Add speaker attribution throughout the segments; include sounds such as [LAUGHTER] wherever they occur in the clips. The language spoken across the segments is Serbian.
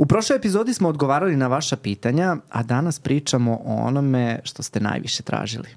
Speaker 1: U prošloj epizodi smo odgovarali na vaša pitanja, a danas pričamo o onome što ste najviše tražili.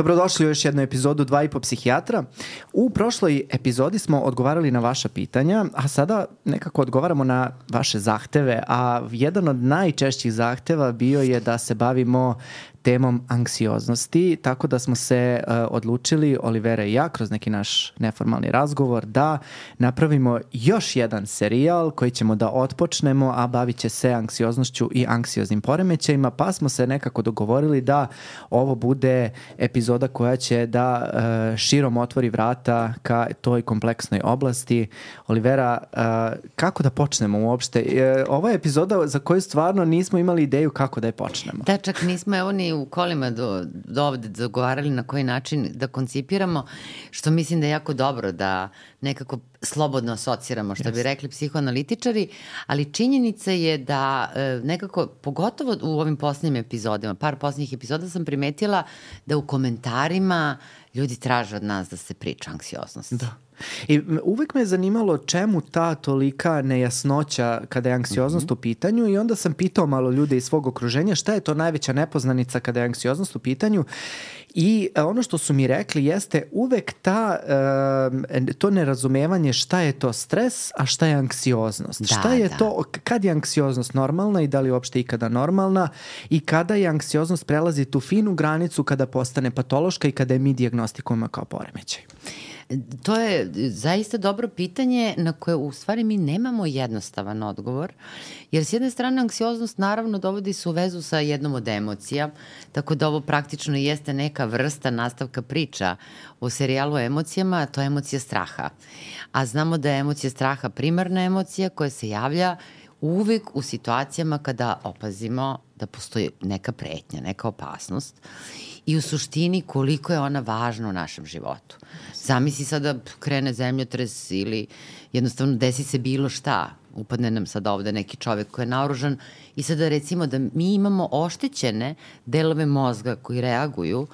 Speaker 1: Dobrodošli u još jednu epizodu Dva i po psihijatra. U prošloj epizodi smo odgovarali na vaša pitanja, a sada nekako odgovaramo na vaše zahteve, a jedan od najčešćih zahteva bio je da se bavimo temom anksioznosti, tako da smo se uh, odlučili, Olivera i ja, kroz neki naš neformalni razgovor, da napravimo još jedan serijal koji ćemo da otpočnemo, a bavit će se anksioznošću i anksioznim poremećajima, pa smo se nekako dogovorili da ovo bude epizoda koja će da uh, širom otvori vrata ka toj kompleksnoj oblasti. Olivera, uh, kako da počnemo uopšte? Uh, ova je epizoda za koju stvarno nismo imali ideju kako da je počnemo.
Speaker 2: Da, čak nismo evo ni u kolima do, do ovde dogovarali na koji način da koncipiramo, što mislim da je jako dobro da nekako slobodno asociramo, što yes. bi rekli psihoanalitičari, ali činjenica je da e, nekako, pogotovo u ovim poslednjim epizodima, par poslednjih epizoda sam primetila da u komentarima ljudi traže od nas da se priča anksioznosti.
Speaker 1: Da. I uvek me je zanimalo čemu ta tolika nejasnoća kada je anksioznost mm -hmm. u pitanju i onda sam pitao malo ljude iz svog okruženja šta je to najveća nepoznanica kada je anksioznost u pitanju i e, ono što su mi rekli jeste uvek ta, uh, to nerazumevanje šta je to stres, a šta je anksioznost.
Speaker 2: Da,
Speaker 1: šta je
Speaker 2: da.
Speaker 1: to, kad je anksioznost normalna i da li uopšte ikada normalna i kada je anksioznost prelazi tu finu granicu kada postane patološka i kada je mi diagnostikujemo kao poremećaj.
Speaker 2: To je zaista dobro pitanje na koje u stvari mi nemamo jednostavan odgovor, jer s jedne strane anksioznost naravno dovodi se u vezu sa jednom od emocija, tako da ovo praktično jeste neka vrsta nastavka priča o serijalu emocijama, a to je emocija straha. A znamo da je emocija straha primarna emocija koja se javlja uvek u situacijama kada opazimo da postoji neka pretnja, neka opasnost i u suštini koliko je ona važna u našem životu. Zamisli sada krene zemljotres ili jednostavno desi se bilo šta, upadne nam sad ovde neki čovek koji je naoružan i sada recimo da mi imamo oštećene delove mozga koji reaguju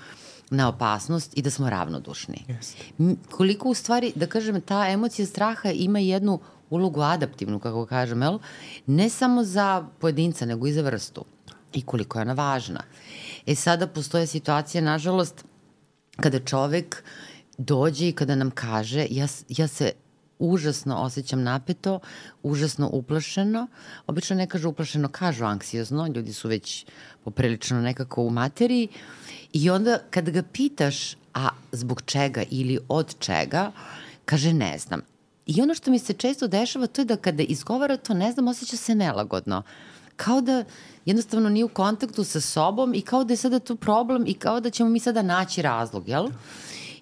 Speaker 2: na opasnost i da smo ravnodušni. Yes. Koliko u stvari, da kažem, ta emocija straha ima jednu ulogu adaptivnu, kako kažem, jel? ne samo za pojedinca, nego i za vrstu. I koliko je ona važna. E sada postoje situacija, nažalost, kada čovek dođe i kada nam kaže ja, ja se užasno osjećam napeto, užasno uplašeno. Obično ne kažu uplašeno, kažu anksiozno, ljudi su već poprilično nekako u materiji. I onda kada ga pitaš, a zbog čega ili od čega, kaže ne znam. I ono što mi se često dešava to je da kada izgovara to ne znam, osjeća se nelagodno. Kao da jednostavno nije u kontaktu sa sobom i kao da je sada tu problem i kao da ćemo mi sada naći razlog, jel?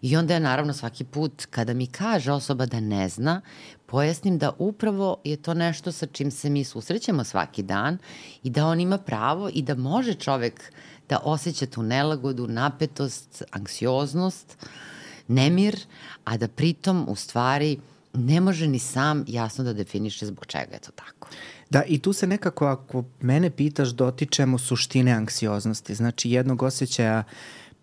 Speaker 2: I onda je naravno svaki put kada mi kaže osoba da ne zna, pojasnim da upravo je to nešto sa čim se mi susrećemo svaki dan i da on ima pravo i da može čovek da osjeća tu nelagodu, napetost, anksioznost, nemir, a da pritom u stvari ne može ni sam jasno da definiše zbog čega je to tako.
Speaker 1: Da, i tu se nekako, ako mene pitaš, dotičemo suštine anksioznosti. Znači, jednog osjećaja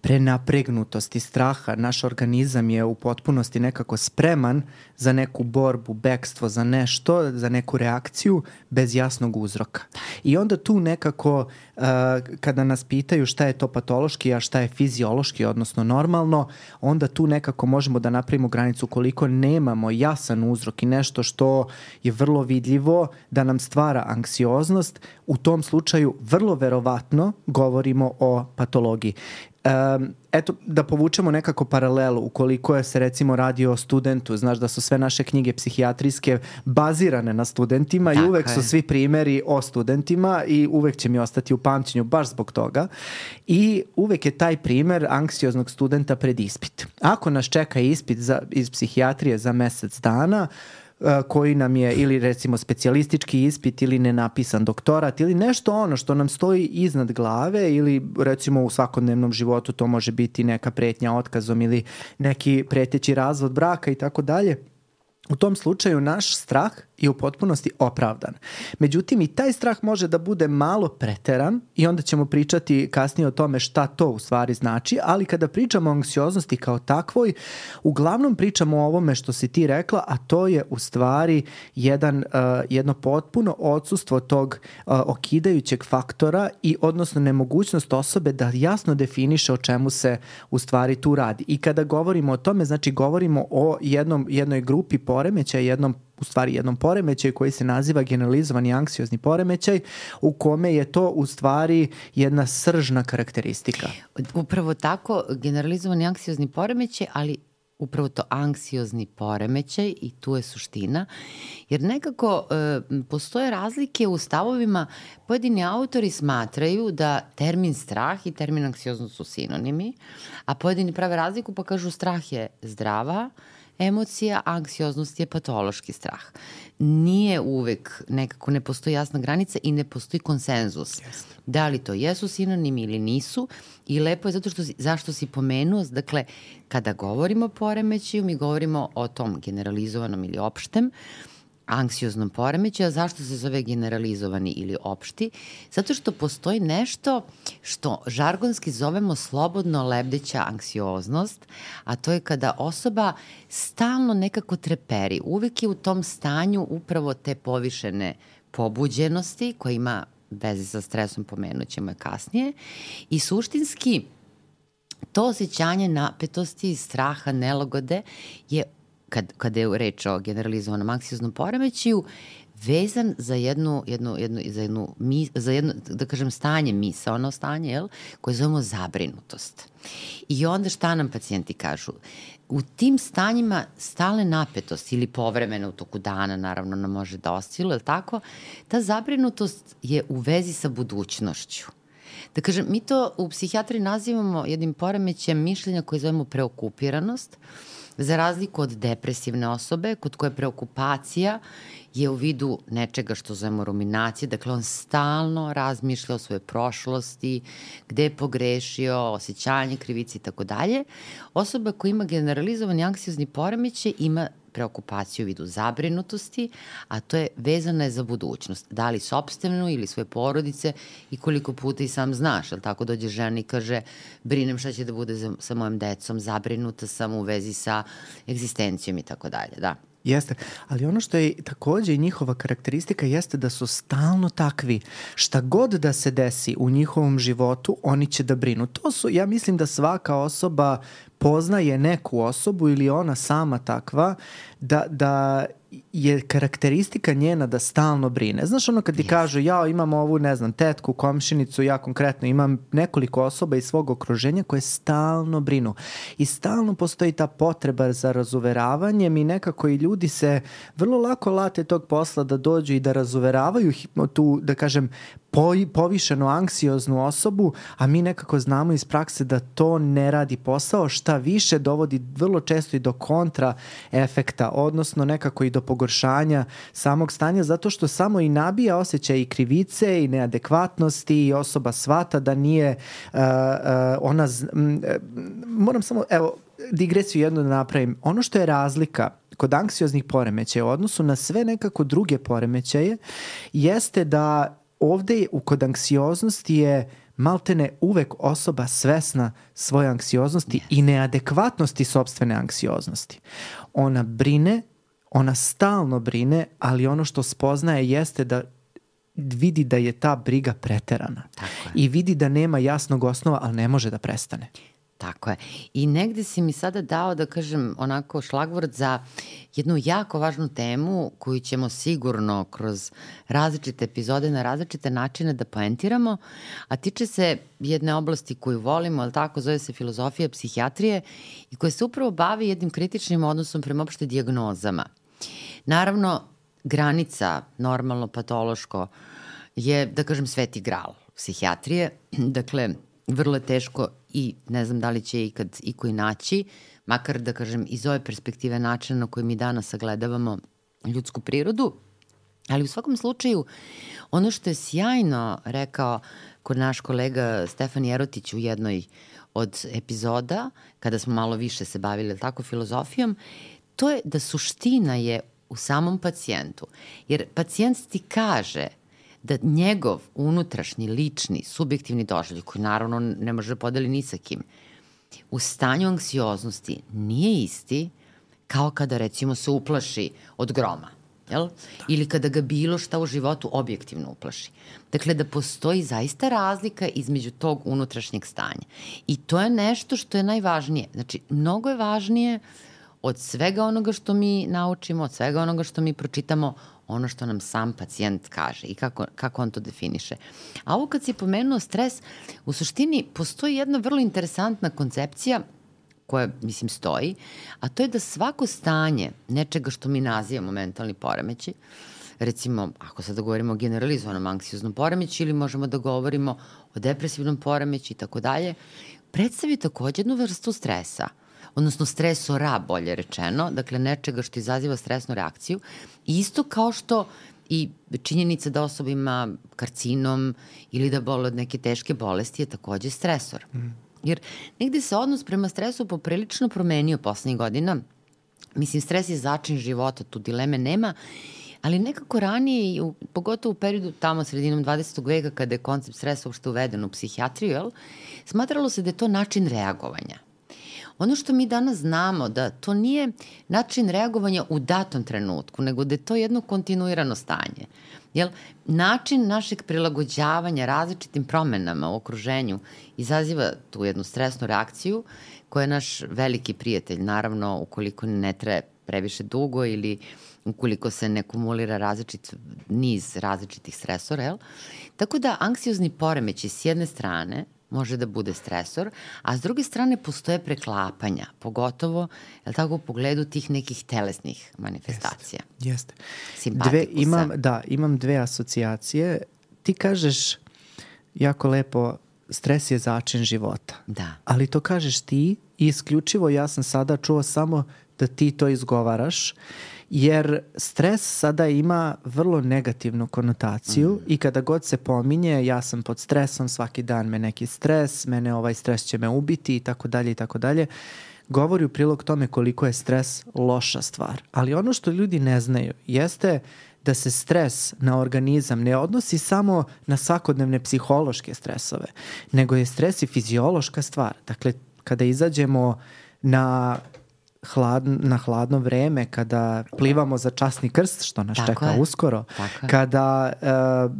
Speaker 1: prenapregnutosti, straha, naš organizam je u potpunosti nekako spreman za neku borbu, bekstvo, za nešto, za neku reakciju bez jasnog uzroka. I onda tu nekako uh, kada nas pitaju šta je to patološki, a šta je fiziološki, odnosno normalno, onda tu nekako možemo da napravimo granicu koliko nemamo jasan uzrok i nešto što je vrlo vidljivo da nam stvara anksioznost, u tom slučaju vrlo verovatno govorimo o patologiji. Um, eto, da povučemo nekako paralelu, ukoliko je se recimo radi o studentu, znaš da su sve naše knjige psihijatrijske bazirane na studentima Tako i uvek je. su svi primeri o studentima i uvek će mi ostati u pamćenju baš zbog toga. I uvek je taj primer anksioznog studenta pred ispit. Ako nas čeka ispit za, iz psihijatrije za mesec dana, uh, koji nam je ili recimo specijalistički ispit ili nenapisan doktorat ili nešto ono što nam stoji iznad glave ili recimo u svakodnevnom životu to može biti neka pretnja otkazom ili neki preteći razvod braka i tako dalje. U tom slučaju naš strah je u potpunosti opravdan. Međutim, i taj strah može da bude malo preteran i onda ćemo pričati kasnije o tome šta to u stvari znači, ali kada pričamo o anksioznosti kao takvoj, uglavnom pričamo o ovome što si ti rekla, a to je u stvari jedan, uh, jedno potpuno odsustvo tog uh, okidajućeg faktora i odnosno nemogućnost osobe da jasno definiše o čemu se u stvari tu radi. I kada govorimo o tome, znači govorimo o jednom, jednoj grupi poremećaja, jednom u stvari jednom poremećaju koji se naziva generalizovani anksiozni poremećaj u kome je to u stvari jedna sržna karakteristika.
Speaker 2: Upravo tako, generalizovani anksiozni poremećaj, ali upravo to anksiozni poremećaj i tu je suština, jer nekako e, postoje razlike u stavovima, pojedini autori smatraju da termin strah i termin anksioznost su sinonimi, a pojedini prave razliku pa kažu strah je zdrava, emocija, anksioznost je patološki strah. Nije uvek, nekako ne postoji jasna granica i ne postoji konsenzus. Yes. Da li to jesu sinonimi ili nisu i lepo je zato što si, zašto si pomenuo, dakle, kada govorimo o poremećaju, mi govorimo o tom generalizovanom ili opštem, uh, anksioznom poremećaju, zašto se zove generalizovani ili opšti? Zato što postoji nešto što žargonski zovemo slobodno lebdeća anksioznost, a to je kada osoba stalno nekako treperi, uvek je u tom stanju upravo te povišene pobuđenosti koja ima veze sa stresom, pomenut ćemo je kasnije, i suštinski to osjećanje napetosti, straha, nelagode je kad, kada je reč o generalizovanom anksioznom poremećaju, vezan za jednu, jednu, jednu, za jednu, mi, za jedno, da kažem, stanje misa, ono stanje, jel, koje zovemo zabrinutost. I onda šta nam pacijenti kažu? U tim stanjima stale napetost ili povremeno u toku dana, naravno, nam može da osciluje, ili tako? Ta zabrinutost je u vezi sa budućnošću. Da kažem, mi to u psihijatriji nazivamo jednim poremećem mišljenja koje zovemo preokupiranost, Za razliku od depresivne osobe, kod koje preokupacija je u vidu nečega što zovemo ruminacije, dakle on stalno razmišlja o svojoj prošlosti, gde je pogrešio, osjećanje krivice i tako dalje. Osoba koja ima generalizovani anksiozni poremeće ima preokupaciju u vidu zabrinutosti, a to je vezana je za budućnost. Da li sobstvenu ili svoje porodice i koliko puta i sam znaš, ali tako dođe žena i kaže brinem šta će da bude za, sa mojim decom, zabrinuta sam u vezi sa egzistencijom i tako dalje, da.
Speaker 1: Jeste, ali ono što je takođe njihova karakteristika jeste da su stalno takvi. Šta god da se desi u njihovom životu, oni će da brinu. To su, ja mislim da svaka osoba poznaje neku osobu ili ona sama takva da, da je karakteristika njena da stalno brine. Znaš ono kad ti yes. kažu ja imam ovu, ne znam, tetku, komšinicu, ja konkretno imam nekoliko osoba iz svog okruženja koje stalno brinu. I stalno postoji ta potreba za razuveravanjem i nekako i ljudi se vrlo lako late tog posla da dođu i da razuveravaju tu, da kažem, po, povišenu anksioznu osobu, a mi nekako znamo iz prakse da to ne radi posao, šta više dovodi vrlo često i do kontra efekta, odnosno nekako i do pogoršanja samog stanja, zato što samo i nabija osjećaj i krivice i neadekvatnosti i osoba svata da nije uh, uh, ona, uh, moram samo, evo, digresiju jednu da napravim. Ono što je razlika kod anksioznih poremećaja u odnosu na sve nekako druge poremećaje jeste da ovde u kod anksioznosti je maltene uvek osoba svesna svoje anksioznosti yes. i neadekvatnosti sobstvene anksioznosti. Ona brine, ona stalno brine, ali ono što spoznaje jeste da vidi da je ta briga preterana. I vidi da nema jasnog osnova, ali ne može da prestane.
Speaker 2: Tako je. I negde si mi sada dao, da kažem, onako šlagvord za jednu jako važnu temu koju ćemo sigurno kroz različite epizode na različite načine da poentiramo, a tiče se jedne oblasti koju volimo, ali tako, zove se filozofija psihijatrije i koja se upravo bavi jednim kritičnim odnosom prema opšte diagnozama. Naravno, granica, normalno, patološko, je, da kažem, sveti gral psihijatrije. [CLEARS THROAT] Dakle, vrlo je teško i ne znam da li će ikad i koji naći, makar da kažem iz ove perspektive načina na koji mi danas sagledavamo ljudsku prirodu, ali u svakom slučaju ono što je sjajno rekao kod naš kolega Stefan Jerotić u jednoj od epizoda, kada smo malo više se bavili tako filozofijom, to je da suština je u samom pacijentu. Jer pacijent ti kaže da njegov unutrašnji, lični, subjektivni doživljaj, koji naravno ne može da podeli ni sa kim, u stanju anksioznosti nije isti kao kada recimo se uplaši od groma. Jel? Da. Ili kada ga bilo šta u životu objektivno uplaši. Dakle, da postoji zaista razlika između tog unutrašnjeg stanja. I to je nešto što je najvažnije. Znači, mnogo je važnije od svega onoga što mi naučimo, od svega onoga što mi pročitamo, ono što nam sam pacijent kaže i kako, kako on to definiše. A ovo kad si pomenuo stres, u suštini postoji jedna vrlo interesantna koncepcija koja, mislim, stoji, a to je da svako stanje nečega što mi nazivamo mentalni poremeći, recimo, ako sad da govorimo o generalizovanom anksioznom poremeću ili možemo da govorimo o depresivnom poremeću i tako dalje, predstavi takođe jednu vrstu stresa odnosno stresora, bolje rečeno, dakle nečega što izaziva stresnu reakciju, isto kao što i činjenica da osoba ima karcinom ili da bole od neke teške bolesti je takođe stresor. Mm. Jer negde se odnos prema stresu poprilično promenio poslednjih godina. Mislim, stres je začin života, tu dileme nema, ali nekako ranije, u, pogotovo u periodu tamo sredinom 20. veka kada je koncept stresa uopšte uveden u psihijatriju, jel, smatralo se da je to način reagovanja. Ono što mi danas znamo da to nije način reagovanja u datom trenutku, nego da je to jedno kontinuirano stanje. Jel, način našeg prilagođavanja različitim promenama u okruženju izaziva tu jednu stresnu reakciju koja je naš veliki prijatelj, naravno ukoliko ne traje previše dugo ili ukoliko se ne kumulira različit niz različitih stresora, jel? Tako da anksiozni poremeći s jedne strane može da bude stresor, a s druge strane postoje preklapanja, pogotovo je tako, u pogledu tih nekih telesnih manifestacija.
Speaker 1: Jeste. jeste. Dve, imam, da, imam dve asocijacije. Ti kažeš jako lepo stres je začin života.
Speaker 2: Da.
Speaker 1: Ali to kažeš ti i isključivo ja sam sada čuo samo da ti to izgovaraš jer stres sada ima vrlo negativnu konotaciju mm. i kada god se pominje ja sam pod stresom, svaki dan me neki stres, mene ovaj stres će me ubiti i tako dalje i tako dalje, govori u prilog tome koliko je stres loša stvar. Ali ono što ljudi ne znaju jeste da se stres na organizam ne odnosi samo na svakodnevne psihološke stresove, nego je stres i fiziološka stvar. Dakle, kada izađemo na hlad, na hladno vreme, kada plivamo za časni krst, što nas Tako čeka je. uskoro, Tako kada, uh,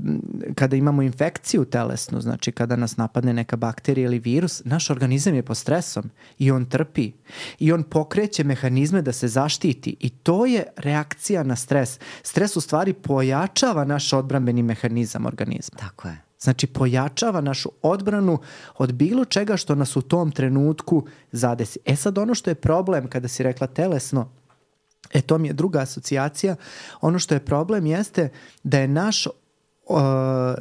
Speaker 1: kada imamo infekciju telesnu, znači kada nas napadne neka bakterija ili virus, naš organizam je pod stresom i on trpi i on pokreće mehanizme da se zaštiti i to je reakcija na stres. Stres u stvari pojačava naš odbrambeni mehanizam organizma.
Speaker 2: Tako je.
Speaker 1: Znači pojačava našu odbranu od bilo čega što nas u tom trenutku zadesi. E sad ono što je problem kada si rekla telesno, e to mi je druga asocijacija, ono što je problem jeste da je naš, uh,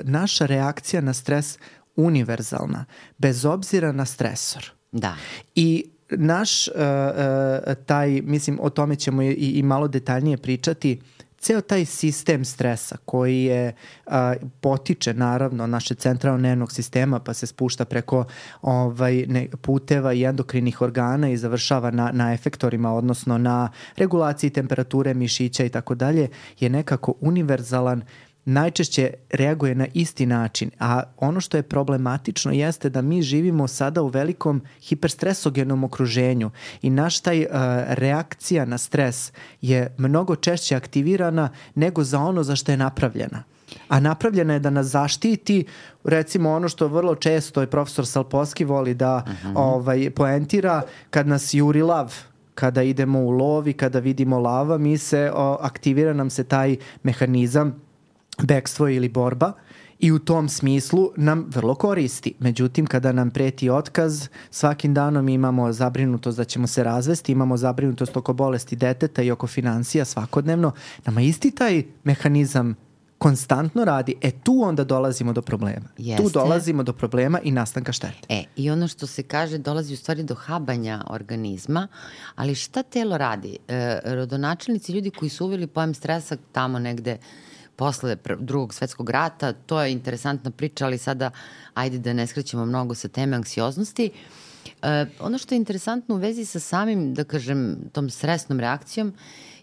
Speaker 1: naša reakcija na stres univerzalna, bez obzira na stresor.
Speaker 2: Da.
Speaker 1: I naš uh, uh, taj, mislim, o tome ćemo i, i malo detaljnije pričati, ceo taj sistem stresa koji je a, potiče naravno naše centralno nervnog sistema pa se spušta preko ovaj ne, puteva i endokrinih organa i završava na na efektorima odnosno na regulaciji temperature mišića i tako dalje je nekako univerzalan najčešće reaguje na isti način, a ono što je problematično jeste da mi živimo sada u velikom hiperstresogenom okruženju i naš taj uh, reakcija na stres je mnogo češće aktivirana nego za ono za što je napravljena. A napravljena je da nas zaštiti, recimo ono što vrlo često je profesor Salposki voli da uh mhm. -huh. ovaj, poentira kad nas juri lav, kada idemo u lov i kada vidimo lava, mi se, o, aktivira nam se taj mehanizam bekstvo ili borba i u tom smislu nam vrlo koristi. Međutim, kada nam preti otkaz, svakim danom imamo zabrinutost da ćemo se razvesti, imamo zabrinutost oko bolesti deteta i oko financija svakodnevno, nama isti taj mehanizam konstantno radi, e tu onda dolazimo do problema. Jeste. Tu dolazimo do problema i nastanka štete.
Speaker 2: E, i ono što se kaže dolazi u stvari do habanja organizma, ali šta telo radi? E, rodonačelnici, ljudi koji su uveli pojem stresa tamo negde posle drugog svetskog rata, to je interesantna priča, ali sada ajde da ne skrećemo mnogo sa teme anksioznosti. E, ono što je interesantno u vezi sa samim, da kažem, tom stresnom reakcijom,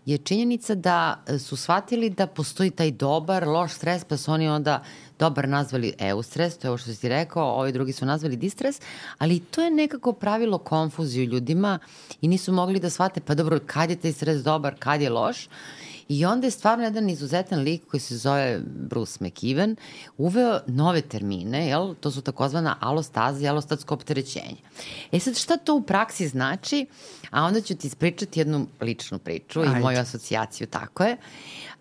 Speaker 2: je činjenica da su shvatili da postoji taj dobar, loš stres, pa su oni onda dobar nazvali eustres, to je ovo što si ti rekao, ovi drugi su nazvali distres, ali to je nekako pravilo konfuziju ljudima i nisu mogli da shvate, pa dobro, kad je taj stres dobar, kad je loš. I onda je stvarno jedan izuzetan lik koji se zove Bruce McEwen uveo nove termine, jel? to su takozvana alostaza i alostatsko opterećenje. E sad šta to u praksi znači? A onda ću ti ispričati jednu ličnu priču Ajde. i moju asocijaciju, tako je.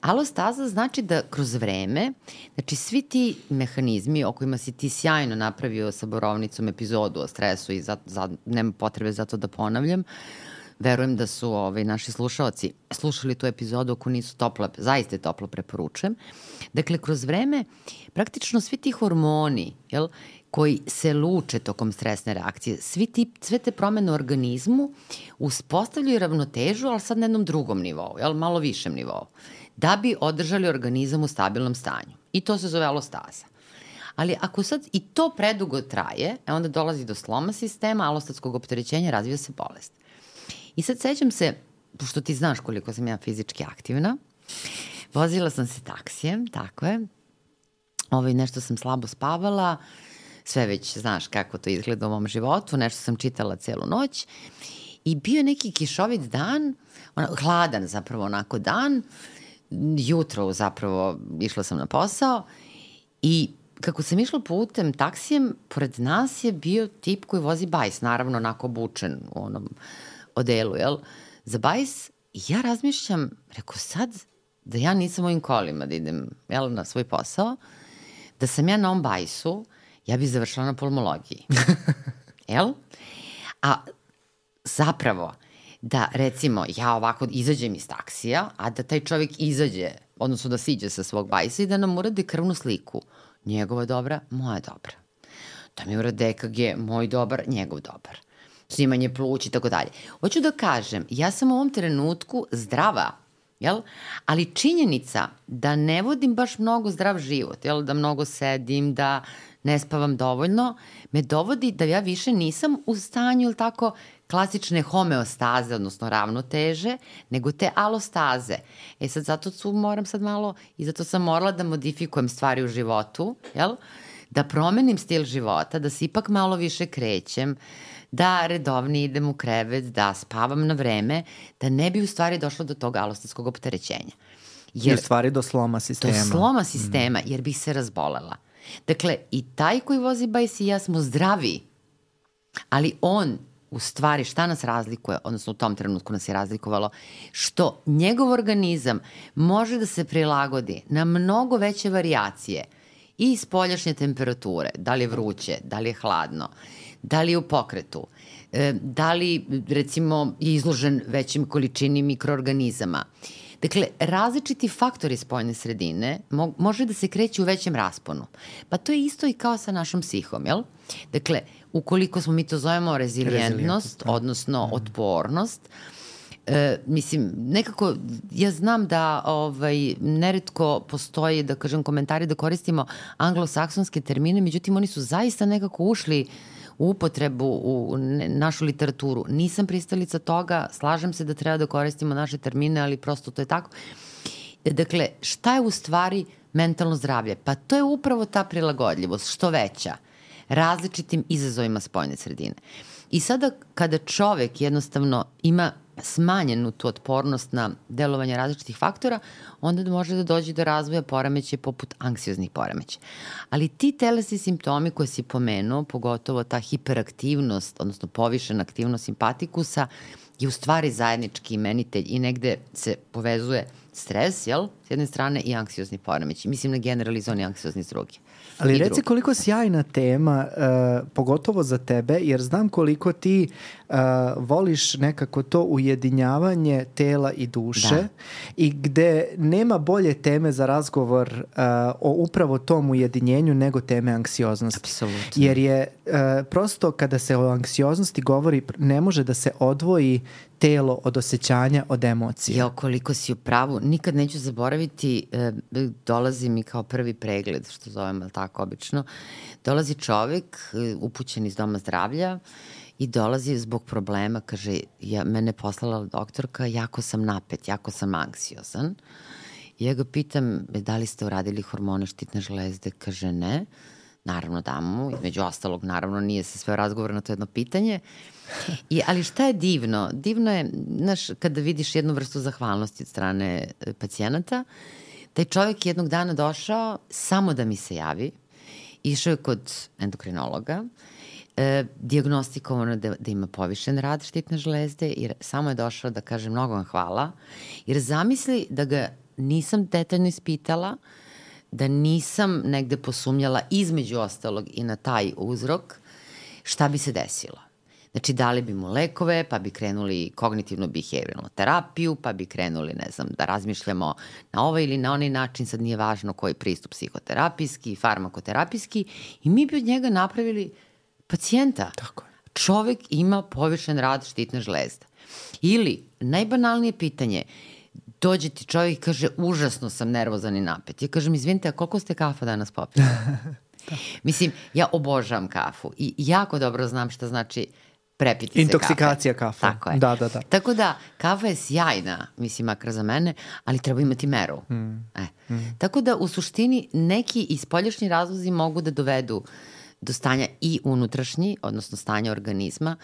Speaker 2: Alostaza znači da kroz vreme, znači svi ti mehanizmi o kojima si ti sjajno napravio sa borovnicom epizodu o stresu i za, za, nema potrebe za to da ponavljam, verujem da su ovaj, naši slušalci slušali tu epizodu ako nisu toplo, zaista toplo preporučujem. Dakle, kroz vreme praktično svi ti hormoni, jel, koji se luče tokom stresne reakcije, svi ti, sve te promene u organizmu uspostavljaju ravnotežu, ali sad na jednom drugom nivou, jel, malo višem nivou da bi održali organizam u stabilnom stanju. I to se zove alostaza. Ali ako sad i to predugo traje, e onda dolazi do sloma sistema, alostatskog opterećenja, razvija se bolest. I sad sećam se, pošto ti znaš koliko sam ja fizički aktivna, vozila sam se taksijem, tako je, ovaj, nešto sam slabo spavala, sve već znaš kako to izgleda u mom životu, nešto sam čitala celu noć. I bio neki kišovit dan, ona, hladan zapravo onako dan, jutro zapravo išla sam na posao i kako sam išla putem taksijem, pored nas je bio tip koji vozi bajs, naravno onako obučen u onom odelu, jel, za bajs. Ja razmišljam, reko sad, da ja nisam ovim kolima da idem, jel, na svoj posao, da sam ja na ovom bajsu, ja bih završila na pulmologiji. [LAUGHS] jel? A zapravo, da recimo ja ovako izađem iz taksija, a da taj čovjek izađe, odnosno da siđe sa svog bajsa i da nam uradi krvnu sliku. Njegova dobra, moja dobra. Da mi urade EKG, moj dobar, njegov dobar. Snimanje pluć i tako dalje. Hoću da kažem, ja sam u ovom trenutku zdrava, jel? Ali činjenica da ne vodim baš mnogo zdrav život, jel? Da mnogo sedim, da ne spavam dovoljno, me dovodi da ja više nisam u stanju, ili tako, klasične homeostaze, odnosno ravnoteže, nego te alostaze. E sad, zato su, moram sad malo, i zato sam morala da modifikujem stvari u životu, jel? Da promenim stil života, da se ipak malo više krećem, da redovni idem u krevet, da spavam na vreme, da ne bi u stvari došlo do tog alostatskog opterećenja.
Speaker 1: Jer, I u stvari do sloma sistema.
Speaker 2: Do sloma sistema, mm. jer bih se razbolela. Dakle, i taj koji vozi bajs i ja smo zdravi, ali on u stvari šta nas razlikuje, odnosno u tom trenutku nas je razlikovalo, što njegov organizam može da se prilagodi na mnogo veće varijacije i iz poljašnje temperature, da li je vruće, da li je hladno, da li je u pokretu, e, da li recimo je izložen većim količini mikroorganizama. Dakle, različiti faktori spoljne sredine mo može da se kreće u većem rasponu. Pa to je isto i kao sa našom psihom, jel? Dakle, ukoliko smo mi to zovemo rezilijentnost, da. odnosno mm. otpornost, E, mislim, nekako, ja znam da ovaj, neretko postoji, da kažem, komentari da koristimo anglosaksonske termine, međutim, oni su zaista nekako ušli u upotrebu u našu literaturu. Nisam pristalica toga, slažem se da treba da koristimo naše termine, ali prosto to je tako. Dakle, šta je u stvari mentalno zdravlje? Pa to je upravo ta prilagodljivost, što veća različitim izazovima spoljne sredine. I sada kada čovek jednostavno ima smanjenu tu otpornost na delovanje različitih faktora, onda može da dođe do razvoja poremeće poput anksioznih poremeća. Ali ti telesni simptomi koje si pomenuo, pogotovo ta hiperaktivnost, odnosno povišena aktivnost simpatikusa, je u stvari zajednički imenitelj i negde se povezuje stres, jel, s jedne strane, i anksiozni poremeći. Mislim na generalizovani anksiozni s druge.
Speaker 1: Ali reci koliko sjajna tema, uh, pogotovo za tebe, jer znam koliko ti uh, voliš nekako to ujedinjavanje tela i duše da. i gde nema bolje teme za razgovor uh, o upravo tom ujedinjenju nego teme anksioznosti.
Speaker 2: Apsolutno.
Speaker 1: Jer je uh, prosto kada se o anksioznosti govori ne može da se odvoji telo od osjećanja, od emocije.
Speaker 2: Jo, koliko si u pravu. Nikad neću zaboraviti, e, dolazi mi kao prvi pregled, što zovem, ali tako obično, dolazi čovek e, upućen iz doma zdravlja i dolazi zbog problema, kaže, ja, mene poslala doktorka, jako sam napet, jako sam anksiozan. Ja ga pitam, e, da li ste uradili hormone štitne železde? Kaže, ne. Naravno da mu, između ostalog, naravno nije se sve razgovor na to jedno pitanje. I, ali šta je divno? Divno je, znaš, kada vidiš jednu vrstu zahvalnosti od strane e, pacijenata, taj čovjek jednog dana došao samo da mi se javi, išao je kod endokrinologa, e, diagnostikovano da, da ima povišen rad štitne žlezde i samo je došao da kaže mnogo vam hvala, jer zamisli da ga nisam detaljno ispitala, da nisam negde posumnjala između ostalog i na taj uzrok, šta bi se desilo. Znači, dali bi mu lekove, pa bi krenuli kognitivno-behavioralnu terapiju, pa bi krenuli, ne znam, da razmišljamo na ovaj ili na onaj način, sad nije važno koji pristup psihoterapijski, farmakoterapijski, i mi bi od njega napravili pacijenta.
Speaker 1: Tako je.
Speaker 2: Čovek ima povišen rad štitne žlezde. Ili, najbanalnije pitanje, dođe ti čovjek i kaže, užasno sam nervozan i napet. Ja kažem, izvinite, a koliko ste kafa danas popili? [LAUGHS] da. Mislim, ja obožavam kafu i jako dobro znam šta znači prepiti
Speaker 1: Intoksikacija
Speaker 2: se
Speaker 1: kafe.
Speaker 2: Tako je.
Speaker 1: Da, da, da.
Speaker 2: Tako da, kafa je sjajna, mislim, makar za mene, ali treba imati meru. Mm. E. Mm. Tako da, u suštini, neki ispoljašnji razlozi mogu da dovedu do stanja i unutrašnji, odnosno stanja organizma,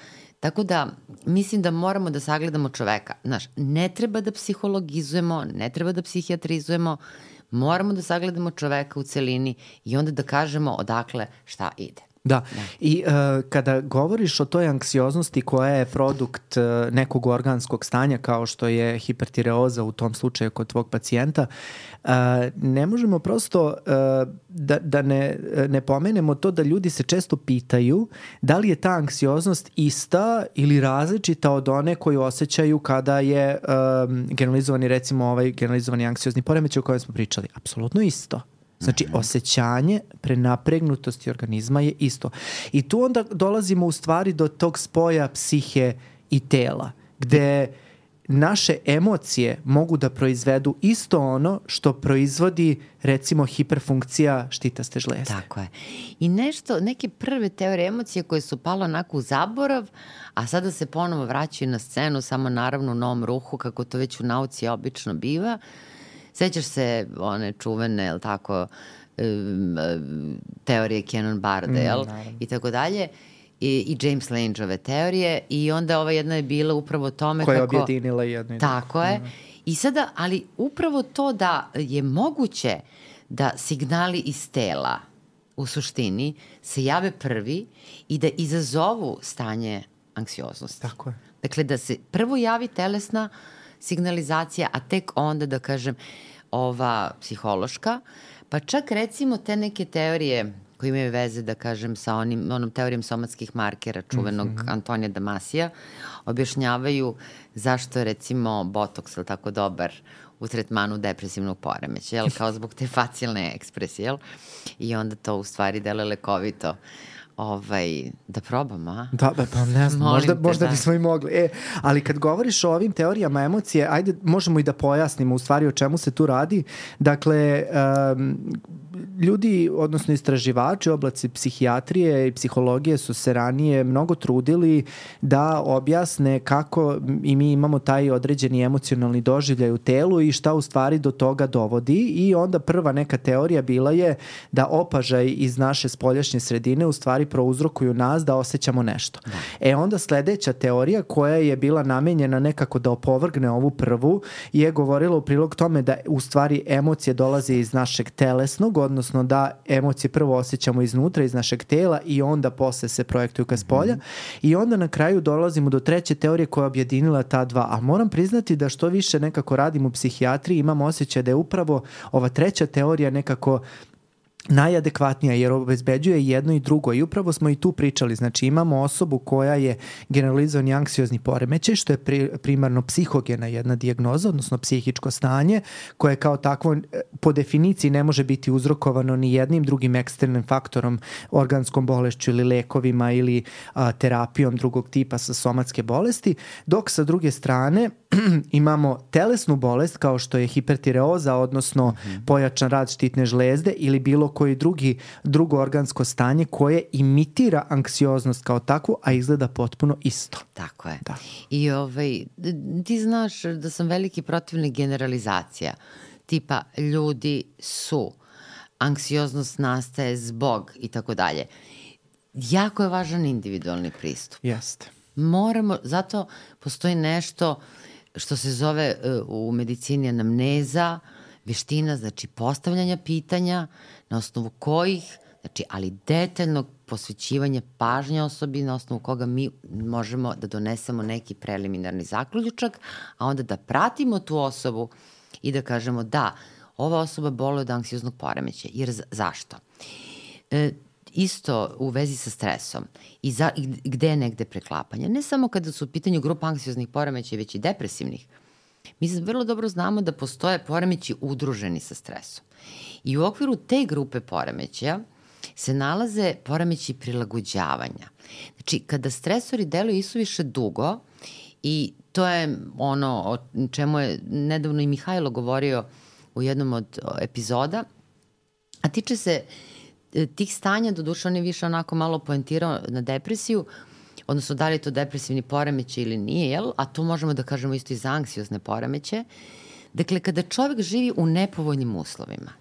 Speaker 2: Tako da, mislim da moramo da sagledamo čoveka. Znaš, ne treba da psihologizujemo, ne treba da psihijatrizujemo, moramo da sagledamo čoveka u celini i onda da kažemo odakle šta ide.
Speaker 1: Da. da. I uh, kada govoriš o toj anksioznosti koja je produkt uh, nekog organskog stanja kao što je hipertireoza u tom slučaju kod tvog pacijenta, uh, ne možemo prosto uh, da, da ne, ne pomenemo to da ljudi se često pitaju da li je ta anksioznost ista ili različita od one koju osjećaju kada je um, generalizovani recimo ovaj generalizovani anksiozni poremećaj o kojem smo pričali. Apsolutno isto. Znači, -hmm. osjećanje prenapregnutosti organizma je isto. I tu onda dolazimo u stvari do tog spoja psihe i tela, gde naše emocije mogu da proizvedu isto ono što proizvodi recimo hiperfunkcija štitaste žlezde.
Speaker 2: Tako je. I nešto, neke prve teorije emocije koje su palo onako u zaborav, a sada se ponovo vraćaju na scenu, samo naravno u novom ruhu, kako to već u nauci obično biva, uh, Sećaš se one čuvene, ili tako, teorije Canon Barda, jel? Mm, I tako dalje i, i James Langeove teorije i onda ova jedna je bila upravo tome
Speaker 1: Koja
Speaker 2: kako...
Speaker 1: Je objedinila jedno
Speaker 2: i Tako je. Mm. I sada, ali upravo to da je moguće da signali iz tela u suštini se jave prvi i da izazovu stanje anksioznosti.
Speaker 1: Tako je.
Speaker 2: Dakle, da se prvo javi telesna signalizacija, a tek onda da kažem ova psihološka, pa čak recimo te neke teorije koje imaju veze, da kažem, sa onim, onom teorijom somatskih markera čuvenog mm -hmm. Antonija Damasija, objašnjavaju zašto je recimo botoks ili tako dobar u tretmanu depresivnog poremeća, jel, kao zbog te facijalne ekspresije, jel? I onda to u stvari dele lekovito ovaj, da probam, a?
Speaker 1: Da, ba, pa ne znam, možda, te, možda da. bismo i mogli. E, ali kad govoriš o ovim teorijama emocije, ajde, možemo i da pojasnimo u stvari o čemu se tu radi. Dakle, um, ljudi, odnosno istraživači u oblaci psihijatrije i psihologije su se ranije mnogo trudili da objasne kako i mi imamo taj određeni emocionalni doživljaj u telu i šta u stvari do toga dovodi i onda prva neka teorija bila je da opažaj iz naše spoljašnje sredine u stvari prouzrokuju nas da osjećamo nešto. Da. E onda sledeća teorija koja je bila namenjena nekako da opovrgne ovu prvu je govorila u prilog tome da u stvari emocije dolaze iz našeg telesnog, odnosno da emocije prvo osjećamo iznutra, iz našeg tela i onda posle se projektuju ka spolja. Mm -hmm. I onda na kraju dolazimo do treće teorije koja je objedinila ta dva. A moram priznati da što više nekako radim u psihijatriji, imam osjećaj da je upravo ova treća teorija nekako najadekvatnija jer obezbeđuje jedno i drugo. I upravo smo i tu pričali, znači imamo osobu koja je generalizovani anksiozni poremećaj što je pri, primarno psihogena jedna dijagnoza, odnosno psihičko stanje koje kao takvo e, po definiciji ne može biti uzrokovano ni jednim drugim eksternim faktorom, organskom bolešću ili lekovima ili a, terapijom drugog tipa sa somatske bolesti, dok sa druge strane [CLEARS THROAT] imamo telesnu bolest kao što je hipertireoza, odnosno mm -hmm. pojačan rad štitne žlezde ili bilo koji drugi, drugo organsko stanje koje imitira anksioznost kao takvu, a izgleda potpuno isto.
Speaker 2: Tako je. Da. I ovaj, ti znaš da sam veliki protivnik generalizacija. Tipa, ljudi su, anksioznost nastaje zbog i tako dalje. Jako je važan individualni pristup.
Speaker 1: Jeste.
Speaker 2: Moramo, zato postoji nešto što se zove e, u medicini anamneza, veština, znači postavljanja pitanja na osnovu kojih, znači, ali detaljnog posvećivanja pažnje osobi na osnovu koga mi možemo da donesemo neki preliminarni zaključak, a onda da pratimo tu osobu i da kažemo da, ova osoba boluje od anksioznog poremeća. Jer zašto? E, isto u vezi sa stresom i, za, i gde je negde preklapanje. Ne samo kada su u pitanju grupa anksioznih poremeća, već i depresivnih. Mi vrlo dobro znamo da postoje poremeći udruženi sa stresom. I u okviru te grupe poremeća se nalaze poremeći prilagođavanja. Znači, kada stresori deluju isuviše dugo, i to je ono o čemu je nedavno i Mihajlo govorio u jednom od epizoda, a tiče se e, tih stanja, do duše on je više onako malo poentirao na depresiju, odnosno da li je to depresivni poremeće ili nije, jel? a to možemo da kažemo isto i za anksiozne poremeće. Dakle, kada čovek živi u nepovoljnim uslovima,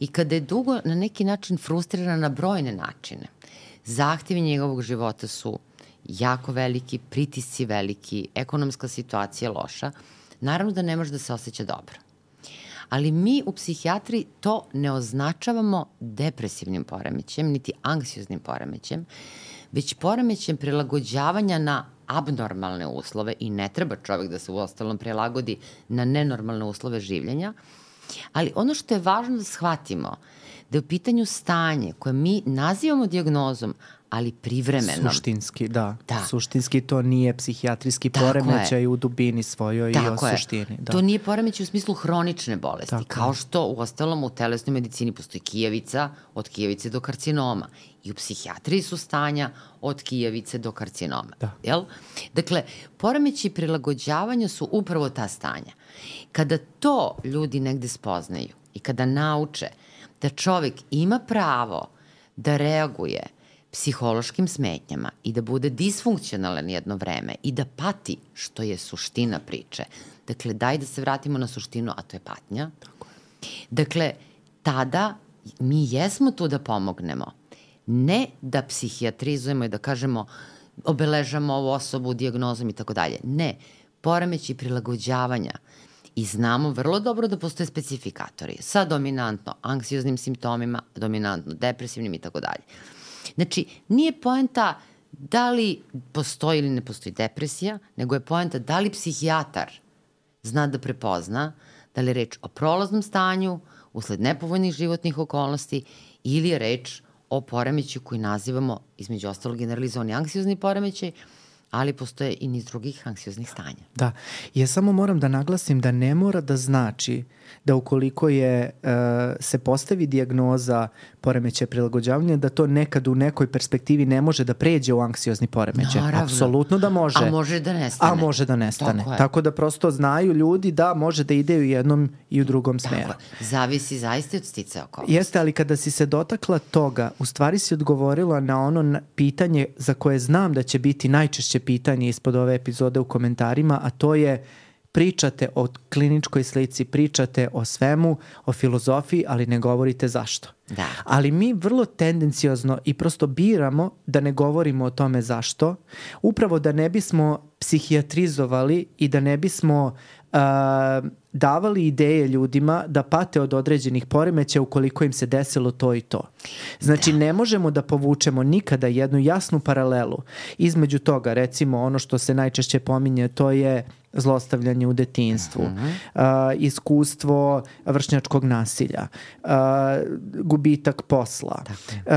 Speaker 2: i kada je dugo na neki način frustriran na brojne načine. Zahtevi njegovog života su jako veliki, pritisci veliki, ekonomska situacija loša, naravno da ne može da se osjeća dobro. Ali mi u psihijatri to ne označavamo depresivnim poremećem, niti anksioznim poremećem, već poremećem prilagođavanja na abnormalne uslove i ne treba čovek da se u ostalom prilagodi na nenormalne uslove življenja, Ali ono što je važno da shvatimo, da je u pitanju stanje koje mi nazivamo diagnozom, ali privremeno.
Speaker 1: Suštinski, da. da. Suštinski to nije psihijatrijski Tako poremećaj je. u dubini svojoj Tako i o je. suštini. Da.
Speaker 2: To nije poremećaj u smislu hronične bolesti, Tako kao što u ostalom u telesnoj medicini postoji kijavica od kijavice do karcinoma. I u psihijatriji su stanja od kijavice do karcinoma. Da. Jel? Dakle, poremeći prilagođavanja su upravo ta stanja. Kada to ljudi negde spoznaju i kada nauče da čovek ima pravo da reaguje psihološkim smetnjama i da bude disfunkcionalan jedno vreme i da pati, što je suština priče. Dakle, daj da se vratimo na suštinu, a to je patnja. Tako je. Dakle, tada mi jesmo tu da pomognemo. Ne da psihijatrizujemo i da kažemo obeležamo ovu osobu diagnozom i tako dalje. Ne, poremeći prilagođavanja i znamo vrlo dobro da postoje specifikatori sa dominantno anksioznim simptomima, dominantno depresivnim i tako dalje. Znači, nije poenta da li postoji ili ne postoji depresija, nego je poenta da li psihijatar zna da prepozna da li je reč o prolaznom stanju usled nepovoljnih životnih okolnosti ili je reč o poremeću koji nazivamo između ostalog generalizovani anksiozni poremećaj, ali postoje i niz drugih anksioznih stanja.
Speaker 1: Da, ja samo moram da naglasim da ne mora da znači da ukoliko je uh, se postavi dijagnoza poremećaja prilagođavanja da to nekad u nekoj perspektivi ne može da pređe u anksiozni poremećaj. Naravno. Apsolutno da može.
Speaker 2: A može da nestane.
Speaker 1: A može da nestane. Tako, Tako da prosto znaju ljudi da može da ide u jednom i u drugom Tako smeru.
Speaker 2: Zavisi zaista od stice okolnosti.
Speaker 1: Jeste, ali kada si se dotakla toga, u stvari si odgovorila na ono pitanje za koje znam da će biti najčešće pitanje ispod ove epizode u komentarima, a to je pričate o kliničkoj slici, pričate o svemu, o filozofiji, ali ne govorite zašto.
Speaker 2: Da.
Speaker 1: Ali mi vrlo tendenciozno i prosto biramo da ne govorimo o tome zašto, upravo da ne bismo psihijatrizovali i da ne bismo uh, davali ideje ljudima da pate od određenih poremeća ukoliko im se desilo to i to. Znači da. ne možemo da povučemo nikada jednu jasnu paralelu između toga, recimo ono što se najčešće pominje, to je zlostavljanje u detinstvu, uh uh, iskustvo vršnjačkog nasilja, uh, gubitak posla, uh,